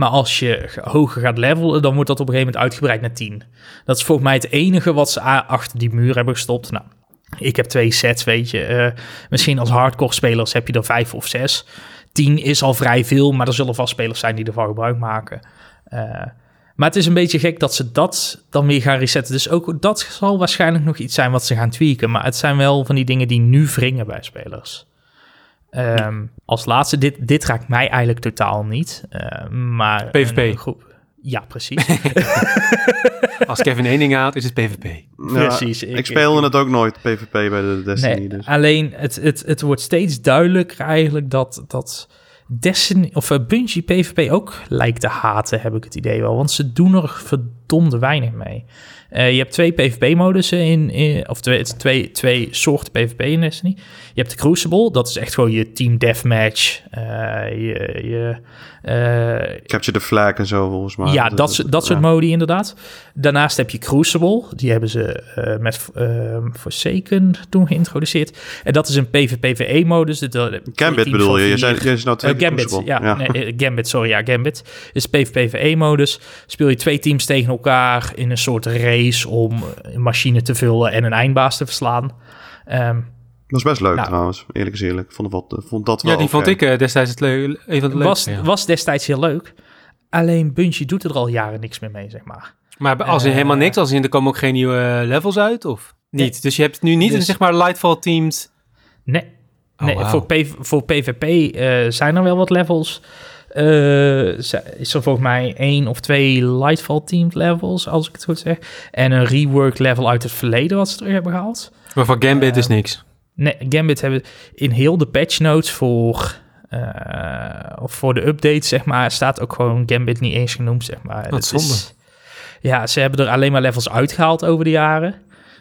Maar als je hoger gaat levelen, dan wordt dat op een gegeven moment uitgebreid naar 10. Dat is volgens mij het enige wat ze achter die muur hebben gestopt. Nou, ik heb twee sets, weet je. Eh, misschien als hardcore spelers heb je er vijf of zes. 10 is al vrij veel, maar er zullen vast spelers zijn die ervan gebruik maken. Eh, maar het is een beetje gek dat ze dat dan weer gaan resetten. Dus ook dat zal waarschijnlijk nog iets zijn wat ze gaan tweaken. Maar het zijn wel van die dingen die nu wringen bij spelers. Ehm, als laatste, dit, dit raakt mij eigenlijk totaal niet. eh, maar PvP. een groep. Ja, precies. Als Kevin één ding haalt, is het PvP. Ja, Precies, Ik, ik- speelde het ook nooit, PvP, bij de Destiny. nee, dus. alleen het, het, het wordt steeds duidelijker eigenlijk dat, dat Destiny of uh, Bungie PvP ook lijkt te haten, heb ik het idee wel. Want ze doen er verdomde weinig mee. Uh, je hebt twee PvP-modussen in, in, of twee, twee, twee soorten PvP in Destiny. Je hebt de Crucible, dat is echt gewoon je team deathmatch. Uh, je, je, uh, Capture the flag en zo volgens mij. Ja, dat, dat, dat soort modi inderdaad. Daarnaast heb je Crucible, die hebben ze uh, met Forsaken toen geïntroduceerd. En dat is een PvPvE-modus. Gambit bedoel je? Je zei, je zei nou twee Gambit, ja. ja. Nee, Gambit, sorry, ja, Gambit. is PvPvE-modus. Speel je twee teams tegen elkaar in een soort race om een machine te vullen en een eindbaas te verslaan. Um, was best leuk nou, trouwens, eerlijk is eerlijk. Vond, wat, vond dat wel Ja, die vond ik uh, destijds het le een van de was, ja. was destijds heel leuk. Alleen Bungie doet er al jaren niks meer mee, zeg maar. Maar als in uh, helemaal niks, als in er komen ook geen nieuwe levels uit, of niet? Nee. Dus je hebt nu niet dus, een, zeg maar, Lightfall teams... Nee, oh, nee wow. voor, P voor PvP uh, zijn er wel wat levels. Uh, is er volgens mij één of twee Lightfall teamed levels, als ik het goed zeg. En een rework level uit het verleden wat ze terug hebben gehaald. Maar voor Gambit is niks. Nee, Gambit hebben in heel de patch notes voor, uh, of voor de update, zeg maar, staat ook gewoon Gambit niet eens genoemd, zeg maar. Wat zonde. Is, ja, ze hebben er alleen maar levels uitgehaald over de jaren,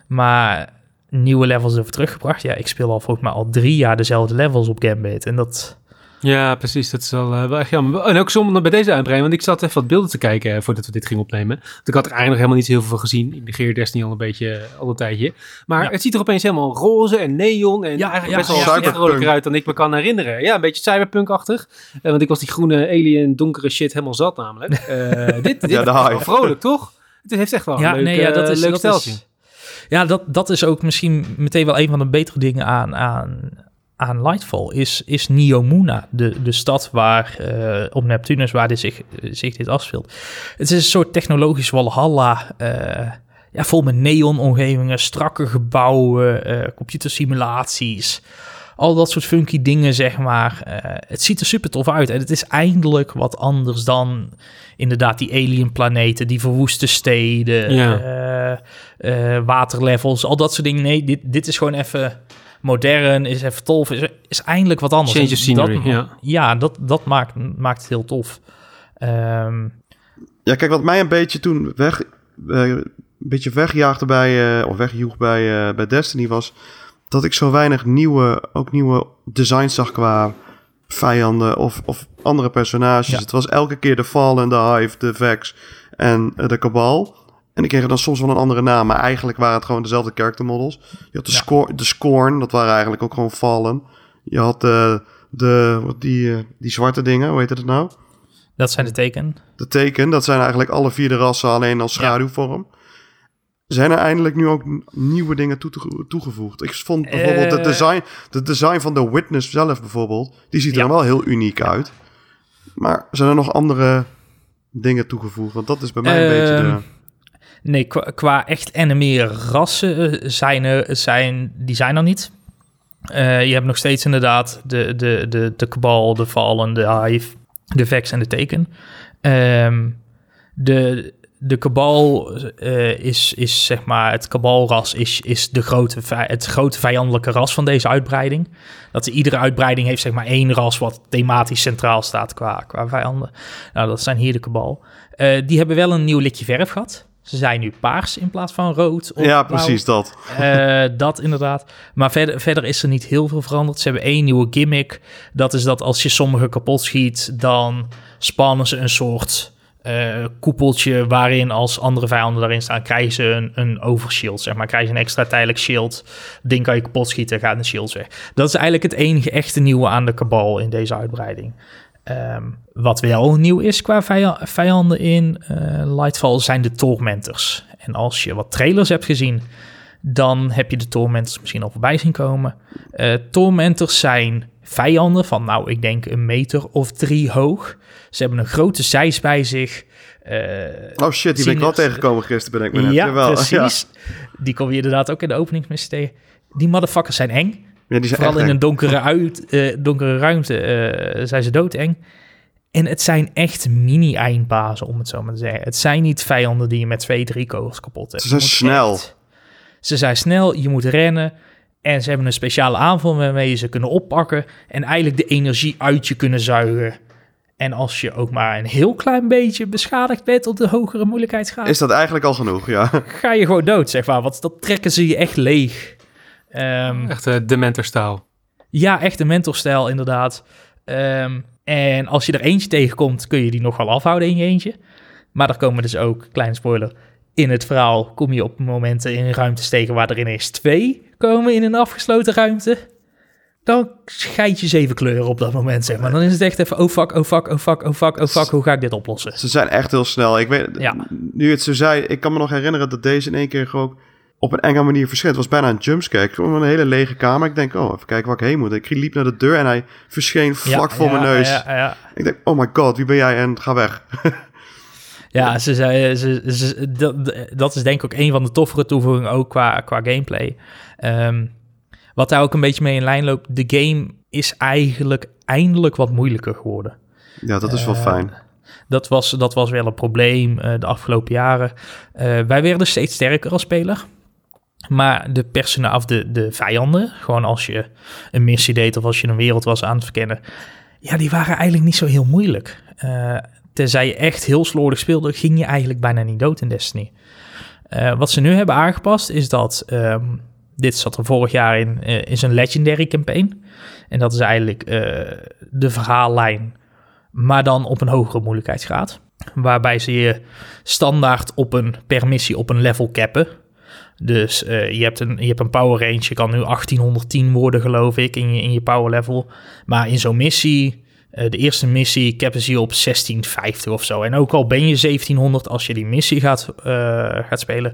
maar nieuwe levels over teruggebracht. Ja, ik speel al volgens mij al drie jaar dezelfde levels op Gambit en dat... Ja, precies. Dat is wel, uh, wel echt jammer. En ook zonder bij deze uitbreiding, want ik zat even wat beelden te kijken uh, voordat we dit gingen opnemen. Want ik had er eigenlijk nog helemaal niet heel veel van gezien. Ik negeer Destiny al een beetje uh, al een tijdje. Maar ja. het ziet er opeens helemaal roze en neon en ja, eigenlijk best wel vrolijker uit dan ik me kan herinneren. Ja, een beetje cyberpunk-achtig. want ik was die groene alien donkere shit helemaal zat namelijk. dit dit ja, is wel vrolijk, toch? Het heeft echt wel ja, een leuk, nee, ja, dat is, leuk dat steltje. Is, ja, dat, dat is ook misschien meteen wel een van de betere dingen aan, aan, aan Lightfall is, is Neomuna, de, de stad waar uh, op Neptunus waar dit zich, zich dit afspeelt. Het is een soort technologisch walhalla, uh, ja, vol met neonomgevingen, strakke gebouwen, uh, computersimulaties, al dat soort funky dingen, zeg maar. het ziet er super tof uit en het is eindelijk wat anders dan inderdaad die alien planeten, die verwoeste steden, ja. waterlevels, al dat soort dingen. Nee, dit, dit is gewoon even modern, is even tof, is, is eindelijk wat anders. Change of scenery, dat, ja. Ja, dat, dat maakt, maakt het heel tof. Um, ja, kijk, wat mij een beetje toen weg, uh, een beetje wegjaagde bij, uh, of wegjoeg bij, uh, bij Destiny was, dat ik zo weinig nieuwe, ook nieuwe designs zag qua vijanden of, of andere personages. Ja. Het was elke keer de Fallen, de Hive, de Vex en de Cabal. En die kregen dan soms wel een andere naam, maar eigenlijk waren het gewoon dezelfde character models. Je had de, ja. score, de Scorn, dat waren eigenlijk ook gewoon Fallen. Je had de, de die, die zwarte dingen, hoe heet het nou? Dat zijn de teken. De teken, dat zijn eigenlijk alle vier de rassen, alleen als schaduwvorm. Ja. Zijn er eindelijk nu ook nieuwe dingen toe, toegevoegd? Ik vond bijvoorbeeld uh, de, design, de design van de Witness zelf bijvoorbeeld, die ziet er ja. wel heel uniek uit. Maar zijn er nog andere dingen toegevoegd? Want dat is bij mij een uh, beetje de... Nee, qua, echt en meer rassen zijn er, zijn, die zijn er niet. Uh, je hebt nog steeds inderdaad de, de, de, de kabal, de Fallen, de Hive, de Vex en de Teken. Um, de, de kabal uh, is, is zeg maar, het kabalras is, is de grote, het grote vijandelijke ras van deze uitbreiding. Dat iedere uitbreiding heeft zeg maar één ras wat thematisch centraal staat qua, qua vijanden. Nou, dat zijn hier de kabal. Die hebben wel een nieuw likje verf gehad. Ze zijn nu paars in plaats van rood. Of ja, blauw. precies dat. Uh, dat inderdaad. Maar verder, verder is er niet heel veel veranderd. Ze hebben één nieuwe gimmick. Dat is dat als je sommige kapot schiet, dan spannen ze een soort uh, koepeltje waarin als andere vijanden daarin staan, krijgen ze een, een overshield, zeg maar. Krijg je een extra tijdelijk shield. Ding kan je kapot schieten, gaat de shield weg. Dat is eigenlijk het enige echte nieuwe aan de kabal in deze uitbreiding. Um, wat wel nieuw is qua vijanden in uh, Lightfall zijn de Tormentors. En als je wat trailers hebt gezien, dan heb je de Tormentors misschien al voorbij zien komen. Uh, Tormentors zijn vijanden van, nou, ik denk een meter of drie hoog. Ze hebben een grote zeis bij zich. Uh, oh shit, die ben ik wel tegengekomen gisteren, ben ik me net. Ja, Jawel. precies. Ja. Die kom je inderdaad ook in de openingsmissie tegen. Die motherfuckers zijn eng. Ja, die zijn Vooral in een donkere, uit, uh, donkere ruimte uh, zijn ze doodeng. En het zijn echt mini-eindbazen, om het zo maar te zeggen. Het zijn niet vijanden die je met twee, drie kogels kapot hebt. Ze zijn snel. Echt, ze zijn snel, je moet rennen. En ze hebben een speciale aanval waarmee je ze kunnen oppakken en eigenlijk de energie uit je kunnen zuigen. En als je ook maar een heel klein beetje beschadigd bent op de hogere moeilijkheidsgraad, Is dat eigenlijk al genoeg, ja. ga je gewoon dood, zeg maar. Want dat trekken ze je echt leeg. Ehm, Echt uh, dementorstaal. ja, echt een mentorstijl, inderdaad. Ehm, en als je er eentje tegenkomt, kun je die nog wel afhouden in je eentje. Maar er komen dus ook, kleine spoiler, in het verhaal kom je op momenten in ruimtes tegen waar er ineens twee komen in een afgesloten ruimte. Dan scheid je zeven kleuren op dat moment, zeg maar. Dan is het echt even, oh fuck, oh fuck, oh fuck, oh fuck, oh fuck, hoe ga ik dit oplossen? Ze zijn echt heel snel. Ik weet, Ja. nu het zo zei, ik kan me nog herinneren dat deze in één keer gewoon op een enge manier verscheen. Het was bijna een jumpscare. Ik kwam in een hele lege kamer. Ik denk, oh, even kijken waar ik heen moet. Ik liep naar de deur en hij verscheen vlak Ja, voor ja, mijn neus. Ja, ja. Ik denk, oh my god, wie ben jij? En ga weg. Ja, ze ze, ze- dat, dat is denk ik ook een van de toffere toevoegingen ook qua, qua gameplay. Ehm, wat daar ook een beetje mee in lijn loopt, de game is eigenlijk eindelijk wat moeilijker geworden. Ja, dat is wel Eh, fijn. Dat was, dat was wel een probleem eh, de afgelopen jaren. Eh, wij werden steeds sterker als speler. Maar de persona of de, de vijanden, gewoon als je een missie deed of als je een wereld was aan het verkennen, ja, die waren eigenlijk niet zo heel moeilijk. Eh, tenzij je echt heel slordig speelde, ging je eigenlijk bijna niet dood in Destiny. Eh, wat ze nu hebben aangepast is dat, ehm, dit zat er vorig jaar in, eh, is een legendary campaign. En dat is eigenlijk de verhaallijn maar dan op een hogere moeilijkheidsgraad. Waarbij ze je standaard op een per missie op een level cappen. Dus eh, je, hebt een, je hebt een power range, je kan nu 1810 worden geloof ik in je, in je power level. Maar in zo'n missie, eh, de eerste missie je op 1650 of zo. En ook al ben je 1700 als je die missie gaat, eh, gaat spelen,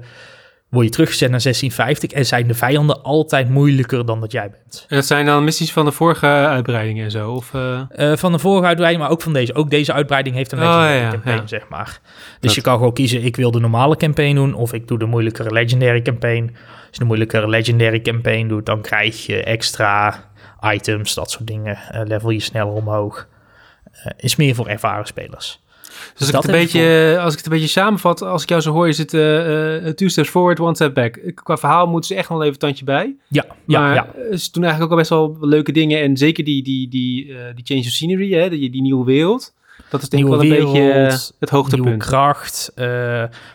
word je teruggezet naar 1650 en zijn de vijanden altijd moeilijker dan dat jij bent. En dat zijn dan missies van de vorige uitbreidingen en zo? Of, eh, Eh, van de vorige uitbreiding, maar ook van deze. Ook deze uitbreiding heeft een Oh, legendary ja, campaign, ja. zeg maar. Dus Dat- je kan gewoon kiezen, ik wil de normale campaign doen... of ik doe de moeilijkere legendary campaign. Als je de moeilijkere legendary campaign doet... dan krijg je extra items, dat soort dingen. Eh, level je sneller omhoog. Is meer voor ervaren spelers. Dus als ik, het een beetje, als ik het een beetje samenvat, als ik jou zo hoor, is het eh, two steps forward, one step back. Qua verhaal moeten ze echt nog even een tandje bij. Ja, ja, maar ja. eh, ze doen eigenlijk ook al best wel leuke dingen. En zeker die, die, die, die change of scenery, hè, die, die nieuwe wereld. Dat is denk ik wel een beetje wereld, het Nieuwe hoogtepunt. kracht.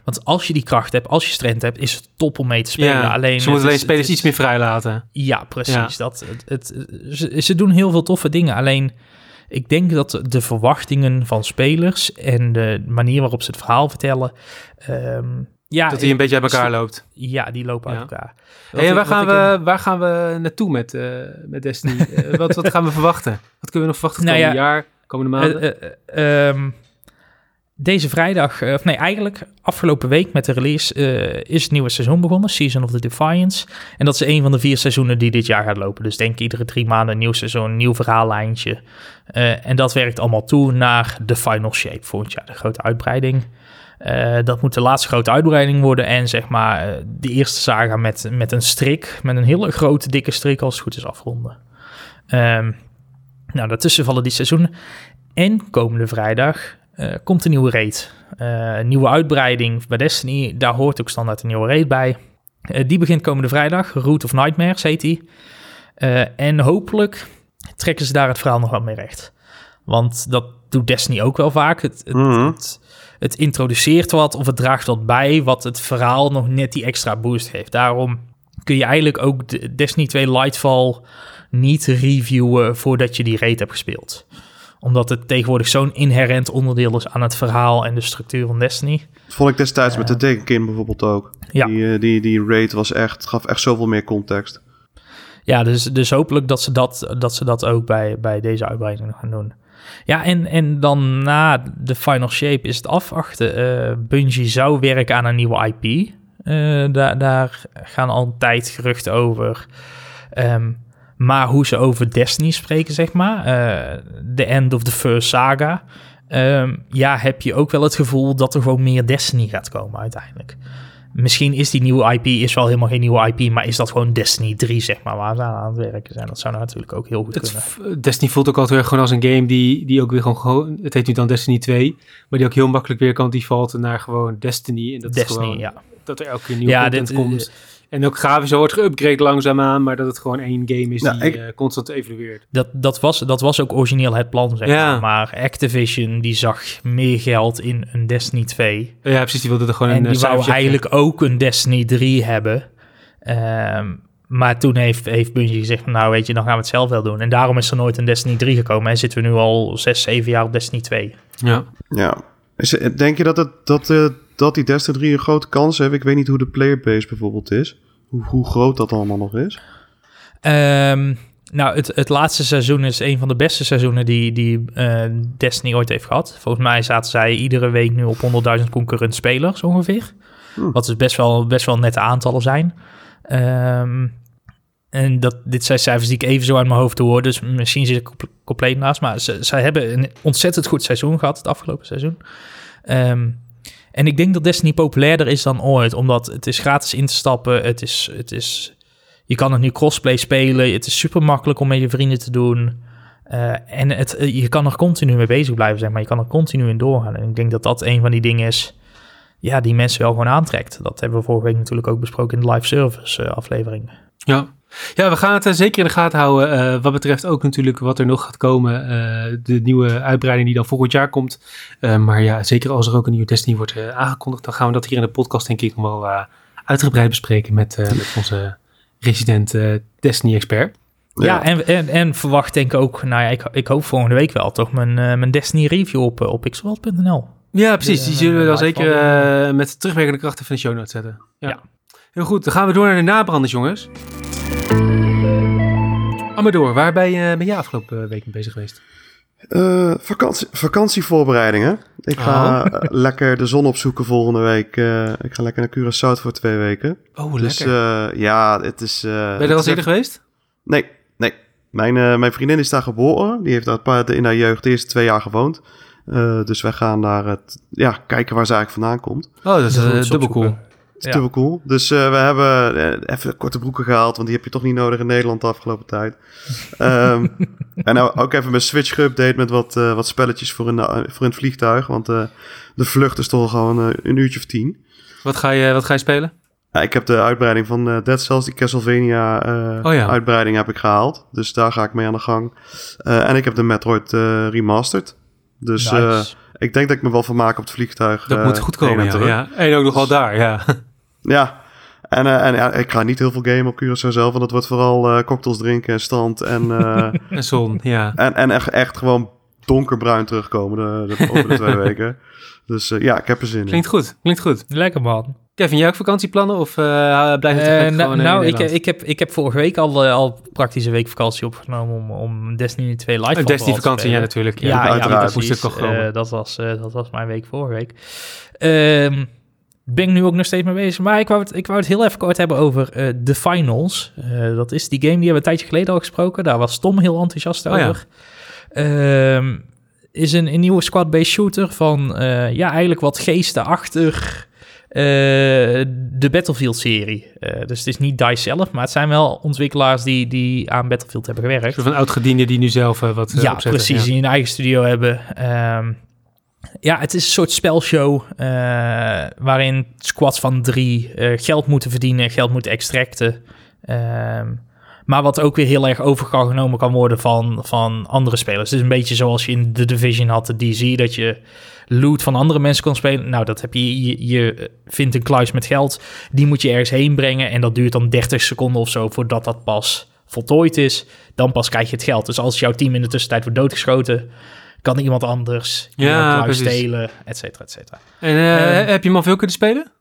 want als je die kracht hebt, als je strength hebt... is het top om mee te spelen. Ja, alleen, ze moeten het alleen is- spelers het is- iets meer vrij laten. Ja, precies. Ja. Dat, het, het, ze, ze doen heel veel toffe dingen. Alleen, ik denk dat de verwachtingen van spelers en de manier waarop ze het verhaal vertellen, ehm, ja, dat hij een beetje uit elkaar loopt. ja, die lopen uit elkaar. Hey, en waar, gaan we, waar gaan we naartoe met, eh, met Destiny? Eh, wat, wat gaan we verwachten? Wat kunnen we nog verwachten Nou komende ja, jaar, komende maanden? eh, eh, ehm, deze vrijdag, eh, of nee, eigenlijk afgelopen week met de release eh, is het nieuwe seizoen begonnen, Season of the Defiance. En dat is een van de vier seizoenen die dit jaar gaat lopen. Dus denk iedere drie maanden een nieuw seizoen, nieuw verhaallijntje. Eh, en dat werkt allemaal toe naar de Final Shape volgend jaar, de grote uitbreiding. Dat moet de laatste grote uitbreiding worden en zeg maar de eerste saga met, met een strik, met een hele grote dikke strik als het goed is afronden. Ehm, nou, daartussen vallen die seizoenen. En komende vrijdag eh, komt een nieuwe raid. Eh, een nieuwe uitbreiding bij Destiny. Daar hoort ook standaard een nieuwe raid bij. Eh, die begint komende vrijdag. Root of Nightmares heet die. En hopelijk trekken ze daar het verhaal nog wat mee recht. Want dat doet Destiny ook wel vaak. Het, het, Mhm. het, het introduceert wat of het draagt wat bij... wat het verhaal nog net die extra boost geeft. Daarom kun je eigenlijk ook de Destiny 2 Lightfall niet reviewen... voordat je die raid hebt gespeeld omdat het tegenwoordig zo'n inherent onderdeel is aan het verhaal en de structuur van Destiny. Dat vond ik destijds met de Degenkin bijvoorbeeld ook. Ja. Die, eh, die, die raid was echt, gaf echt zoveel meer context. Ja, dus, dus hopelijk dat ze dat, dat, ze dat ook bij, bij deze uitbreiding gaan doen. Ja, en, en dan na de Final Shape is het afwachten. Eh Bungie zou werken aan een nieuwe IP. Eh, daar, daar gaan al een tijd geruchten over. Ehm, maar hoe ze over Destiny spreken, zeg maar. eh, The end of the first saga. Ehm, ja, heb je ook wel het gevoel dat er gewoon meer Destiny gaat komen uiteindelijk. Misschien is die nieuwe IP is wel helemaal geen nieuwe IP, maar is dat gewoon Destiny 3, zeg maar, waar ze aan aan het werken zijn. Dat zou nou natuurlijk ook heel goed Het, kunnen. Destiny voelt ook altijd weer gewoon als een game die, die ook weer gewoon, gewoon... Het heet nu dan Destiny 2, maar die ook heel makkelijk weer kan defaulten naar gewoon Destiny. En dat is gewoon ja. dat er elke keer nieuwe Ja, content dit, komt. En ook grafisch wordt geüpgrade langzaamaan, maar dat het gewoon één game is Nou, die ik- eh, constant evolueert. Dat, dat, was, dat was ook origineel het plan, zeg Ja. maar. Maar Activision die zag meer geld in een Destiny 2. Ja, precies, die wilde er gewoon en een die eh, wou eigenlijk ook een Destiny 3 hebben. Ehm, maar toen heeft, heeft Bungie gezegd, van, nou weet je, dan gaan we het zelf wel doen. En daarom is er nooit een Destiny 3 gekomen. En zitten we nu al 6, 7 jaar op Destiny 2. Ja. Ja. Is, denk je dat, het, dat, eh, dat die Destiny 3 een grote kans heeft? Ik weet niet hoe de playerbase bijvoorbeeld is. Hoe, hoe groot dat allemaal nog is. Ehm, nou, het, het laatste seizoen is een van de beste seizoenen die, die eh, Destiny ooit heeft gehad. Volgens mij zaten zij iedere week nu op 100.000 concurrent spelers ongeveer. Hm. Wat dus best wel, best wel nette aantallen zijn. Ehm, en dat, dit zijn cijfers die ik even zo uit mijn hoofd hoor. Dus misschien zit ik comple- compleet naast. Maar ze, zij hebben een ontzettend goed seizoen gehad, het afgelopen seizoen. Ehm, en ik denk dat Destiny populairder is dan ooit. Omdat het is gratis in te stappen. Het is, het is, je kan het nu crossplay spelen. Het is super makkelijk om met je vrienden te doen. Eh, en het, eh, je kan er continu mee bezig blijven, zeg maar. Je kan er continu in doorgaan. En ik denk dat dat een van die dingen is... Ja, die mensen wel gewoon aantrekt. Dat hebben we vorige week natuurlijk ook besproken in de live service eh, aflevering. Ja. Ja, we gaan het eh, zeker in de gaten houden. eh, wat betreft ook natuurlijk wat er nog gaat komen. eh, de nieuwe uitbreiding die dan volgend jaar komt. Eh, maar ja, zeker als er ook een nieuwe Destiny wordt aangekondigd, dan gaan we dat hier in de podcast denk ik nog wel eh, uitgebreid bespreken met, eh, met onze resident Destiny-expert. Ja, en, en, en verwacht denk ik ook... Nou ja, ik, ik hoop volgende week wel toch mijn, eh, mijn Destiny review op, op pixelworld.nl. Ja, precies. Die De, zullen we dan zeker eh, met terugwerkende krachten van de show notes zetten. Ja. Ja. Heel goed, dan gaan we door naar de nabranders, jongens. Amador, waar ben je, ben jij afgelopen week mee bezig geweest? Eh, vakantie, vakantievoorbereidingen. Ik ga Oh. eh, lekker de zon opzoeken volgende week. Eh, ik ga lekker naar Curaçao voor twee weken. Oh, Dus lekker. eh, ja, het is... eh, ben je er al eerder echt- geweest? Nee, nee. Mijn, eh, mijn vriendin is daar geboren. Die heeft daar een paar, in haar jeugd de eerste twee jaar gewoond. Eh, dus wij gaan daar het, ja, kijken waar ze eigenlijk vandaan komt. Oh, dat is eh, dubbel cool. Is Ja. cool. Dus eh, we hebben eh, even korte broeken gehaald, want die heb je toch niet nodig in Nederland de afgelopen tijd. Ehm, en nou ook even mijn Switch geüpdate met wat, eh, wat spelletjes voor in, de, voor in het vliegtuig. Want de vlucht is toch gewoon een uurtje of tien. Wat ga je, wat ga je spelen? Ja, ik heb de uitbreiding van Dead Cells, die Castlevania Oh ja. uitbreiding heb ik gehaald. Dus daar ga ik mee aan de gang. En ik heb de Metroid remastered. Dus Nice. ik denk dat ik me wel van maak op het vliegtuig. Dat moet goed komen, ja. En ook nog wel daar, ja. Ja, en, eh, en ja, ik ga niet heel veel gamen op Curaçao zelf, want het wordt vooral eh, cocktails drinken en strand en, eh, En zon, ja. en, en echt, echt gewoon donkerbruin terugkomen de, de, over de twee weken. Dus eh, ja, ik heb er zin in. Klinkt goed, klinkt goed. Lekker man. Kevin, jij ook vakantieplannen of eh blijf je nou, gewoon eh, nou in ik, ik, heb, ik heb vorige week al, al praktisch een week vakantie opgenomen om, om Destiny 2 live Een van Destiny te vakantie, ja natuurlijk. Ja, Ja, ja, uiteraard. dat. Eh, dat, was, eh, dat was mijn week vorige week. Ehm ben ik nu ook nog steeds mee bezig. Maar ik wou het, ik wou het heel even kort hebben over eh The Finals. Eh, dat is die game die hebben we een tijdje geleden al gesproken. Daar was Tom heel enthousiast Oh ja. over. Ehm, is een, een nieuwe squad-based shooter van eh, ja, eigenlijk wat geestenachtig eh, de Battlefield-serie. Dus het is niet DICE zelf, maar het zijn wel ontwikkelaars die, die aan Battlefield hebben gewerkt. Een van oud-gediende die nu zelf wat Ja, opzetten. precies. Die een eigen studio hebben. Ehm, ja, het is een soort spelshow eh, waarin squads van drie eh, geld moeten verdienen, geld moeten extracten. Ehm, maar wat ook weer heel erg overgenomen kan worden van, van andere spelers. Het is een beetje zoals je in The Division had, de DC, dat je loot van andere mensen kon spelen. Nou, dat heb je, je, je vindt een kluis met geld, die moet je ergens heen brengen en dat duurt dan 30 seconden of zo voordat dat pas voltooid is. Dan pas krijg je het geld. Dus als jouw team in de tussentijd wordt doodgeschoten, kan iemand anders Ja, precies. stelen, et cetera, et cetera. En eh, Ehm, heb je hem al veel kunnen spelen?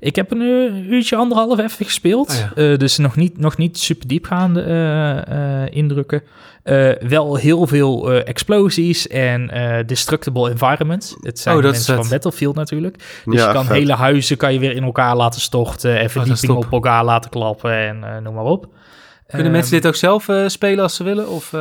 Ik heb een eh, uurtje, anderhalf even gespeeld. Oh Eh, dus nog niet, nog niet super diepgaande eh, eh, indrukken. Eh, wel heel veel eh, explosies en eh, destructible environment. Het zijn Oh, mensen van. Battlefield natuurlijk. Dus Ja, je kan vet. hele huizen kan je weer in elkaar laten storten. En is verdiepingen top. op elkaar laten klappen en eh, noem maar op. Kunnen Ehm, mensen dit ook zelf eh, spelen als ze willen? Of, is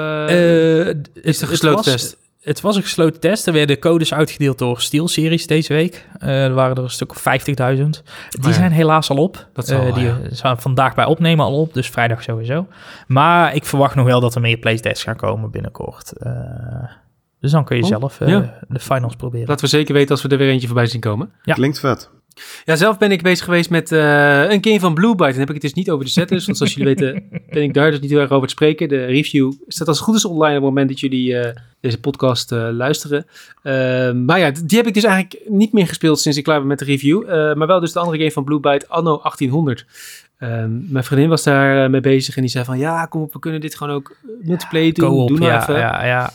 het een gesloten was- test? Het was een gesloten test. Er werden codes uitgedeeld door SteelSeries deze week. Eh, er waren er een stuk of 50.000. Die ja. zijn helaas al op. Dat zal Eh, wel, die ja. zijn vandaag bij opnemen al op, dus vrijdag sowieso. Maar ik verwacht nog wel dat er meer playtests gaan komen binnenkort. Eh, dus dan kun je Oh, zelf eh, ja. de finals proberen. Laten we zeker weten als we er weer eentje voorbij zien komen. Ja. Klinkt vet. Ja, zelf ben ik bezig geweest met uh, een game van Blue Byte. Dan heb ik het dus niet over de settlers, want zoals jullie weten ben ik daar dus niet heel erg over te spreken. De review staat als het goed is online op het moment dat jullie uh, deze podcast uh, luisteren. maar ja, die heb ik dus eigenlijk niet meer gespeeld sinds ik klaar ben met de review. maar wel dus de andere game van Blue Byte, Anno 1800. Um, mijn vriendin was daar mee bezig en die zei van ja, kom op, we kunnen dit gewoon ook multiplayer doen. Doe nou ja, even. Ja, ja.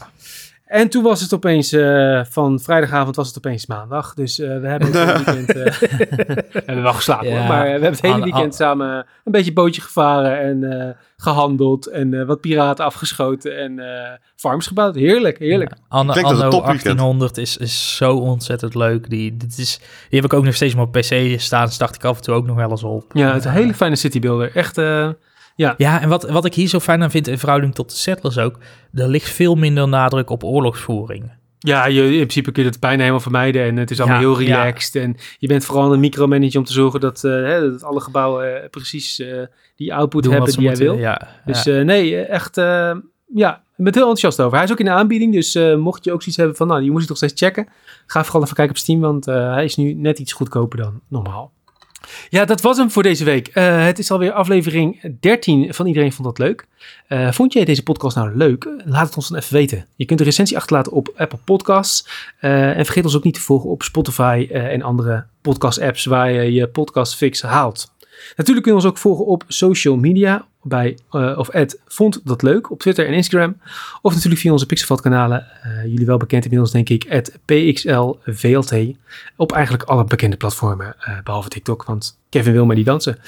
En toen was het opeens, uh, van vrijdagavond was het opeens maandag. Dus uh, we hebben het hele weekend, uh, we hebben wel geslapen ja. hoor, maar we hebben het hele weekend samen een beetje bootje gevaren en gehandeld en wat piraten afgeschoten en farms gebouwd. Heerlijk, heerlijk. Ja. Anno, Anno 1800 is, is zo ontzettend leuk. Die, dit is, die heb ik ook nog steeds maar op PC staan, start ik af en toe ook nog wel eens op. Ja, het is een hele fijne citybuilder. Echt... Ja, ja en wat, wat ik hier zo fijn aan vind in verhouding tot de settlers ook, er ligt veel minder nadruk op oorlogsvoering. Ja, je, in principe kun je het bijna helemaal vermijden en het is allemaal heel relaxed. Ja. En je bent vooral een micromanager om te zorgen dat, uh, hè, dat alle gebouwen uh, precies uh, die output Doen hebben die jij wil. Ja, dus nee, echt, ja, ik ben heel enthousiast over. Hij is ook in de aanbieding, dus mocht je ook zoiets hebben van, nou, je moet het nog steeds checken. Ga vooral even kijken op Steam, want hij is nu net iets goedkoper dan normaal. Ja, dat was hem voor deze week. Uh, het is alweer aflevering 13 van Iedereen Vond Dat Leuk. Uh, vond jij deze podcast nou leuk? Laat het ons dan even weten. Je kunt een recensie achterlaten op Apple Podcasts. Uh, en vergeet ons ook niet te volgen op Spotify en andere podcast apps waar je je podcast fix haalt. Natuurlijk kun je ons ook volgen op social media bij uh, of vond dat leuk op Twitter en Instagram. Of natuurlijk via onze Pixelvat kanalen. Uh, jullie wel bekend inmiddels denk ik, at PXLVLT. Op eigenlijk alle bekende platformen, uh, behalve TikTok, want Kevin wil maar die dansen.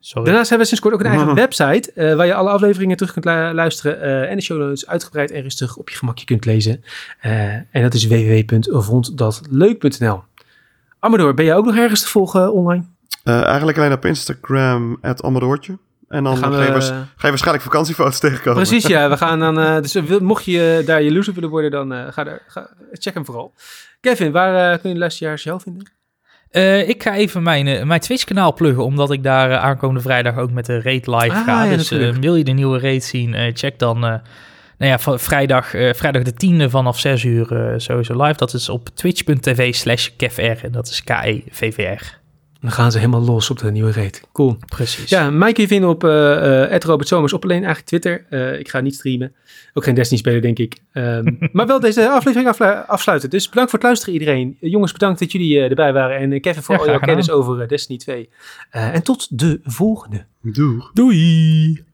Sorry. Daarnaast hebben we sinds kort ook een eigen website waar je alle afleveringen terug kunt luisteren en de show notes uitgebreid en rustig op je gemakje kunt lezen. en dat is www.vonddatleuk.nl. Amador, ben jij ook nog ergens te volgen online? eigenlijk alleen op Instagram, het Amadoortje. En dan gaan we, ga, je, ga, je, waarschijnlijk vakantiefoto's tegenkomen. Precies, ja. We gaan dan, uh, dus mocht je daar jaloers op willen worden, dan uh, ga daar, ga, check hem vooral. Kevin, waar uh, kun je de luisteraars jou vinden? ik ga even mijn, mijn Twitch-kanaal pluggen, omdat ik daar aankomende vrijdag ook met de Raid live ah, ga. Ja, dus wil je de nieuwe Raid zien, check dan nou ja, vrijdag, vrijdag de tiende vanaf 6 uur sowieso live. Dat is op twitch.tv slash kevr en dat is K-E-V-V-R. Dan gaan ze helemaal los op de nieuwe reet. Cool. Precies. Ja, mij kun je vinden op uh, Robert Somers op alleen eigenlijk Twitter. Uh, ik ga niet streamen. Ook geen Destiny spelen, denk ik. Um, maar wel deze aflevering afsluiten. Dus bedankt voor het luisteren iedereen. Jongens, bedankt dat jullie erbij waren. En Kevin voor ja, al jouw kennis over Destiny 2. en tot de volgende. Doeg. Doei.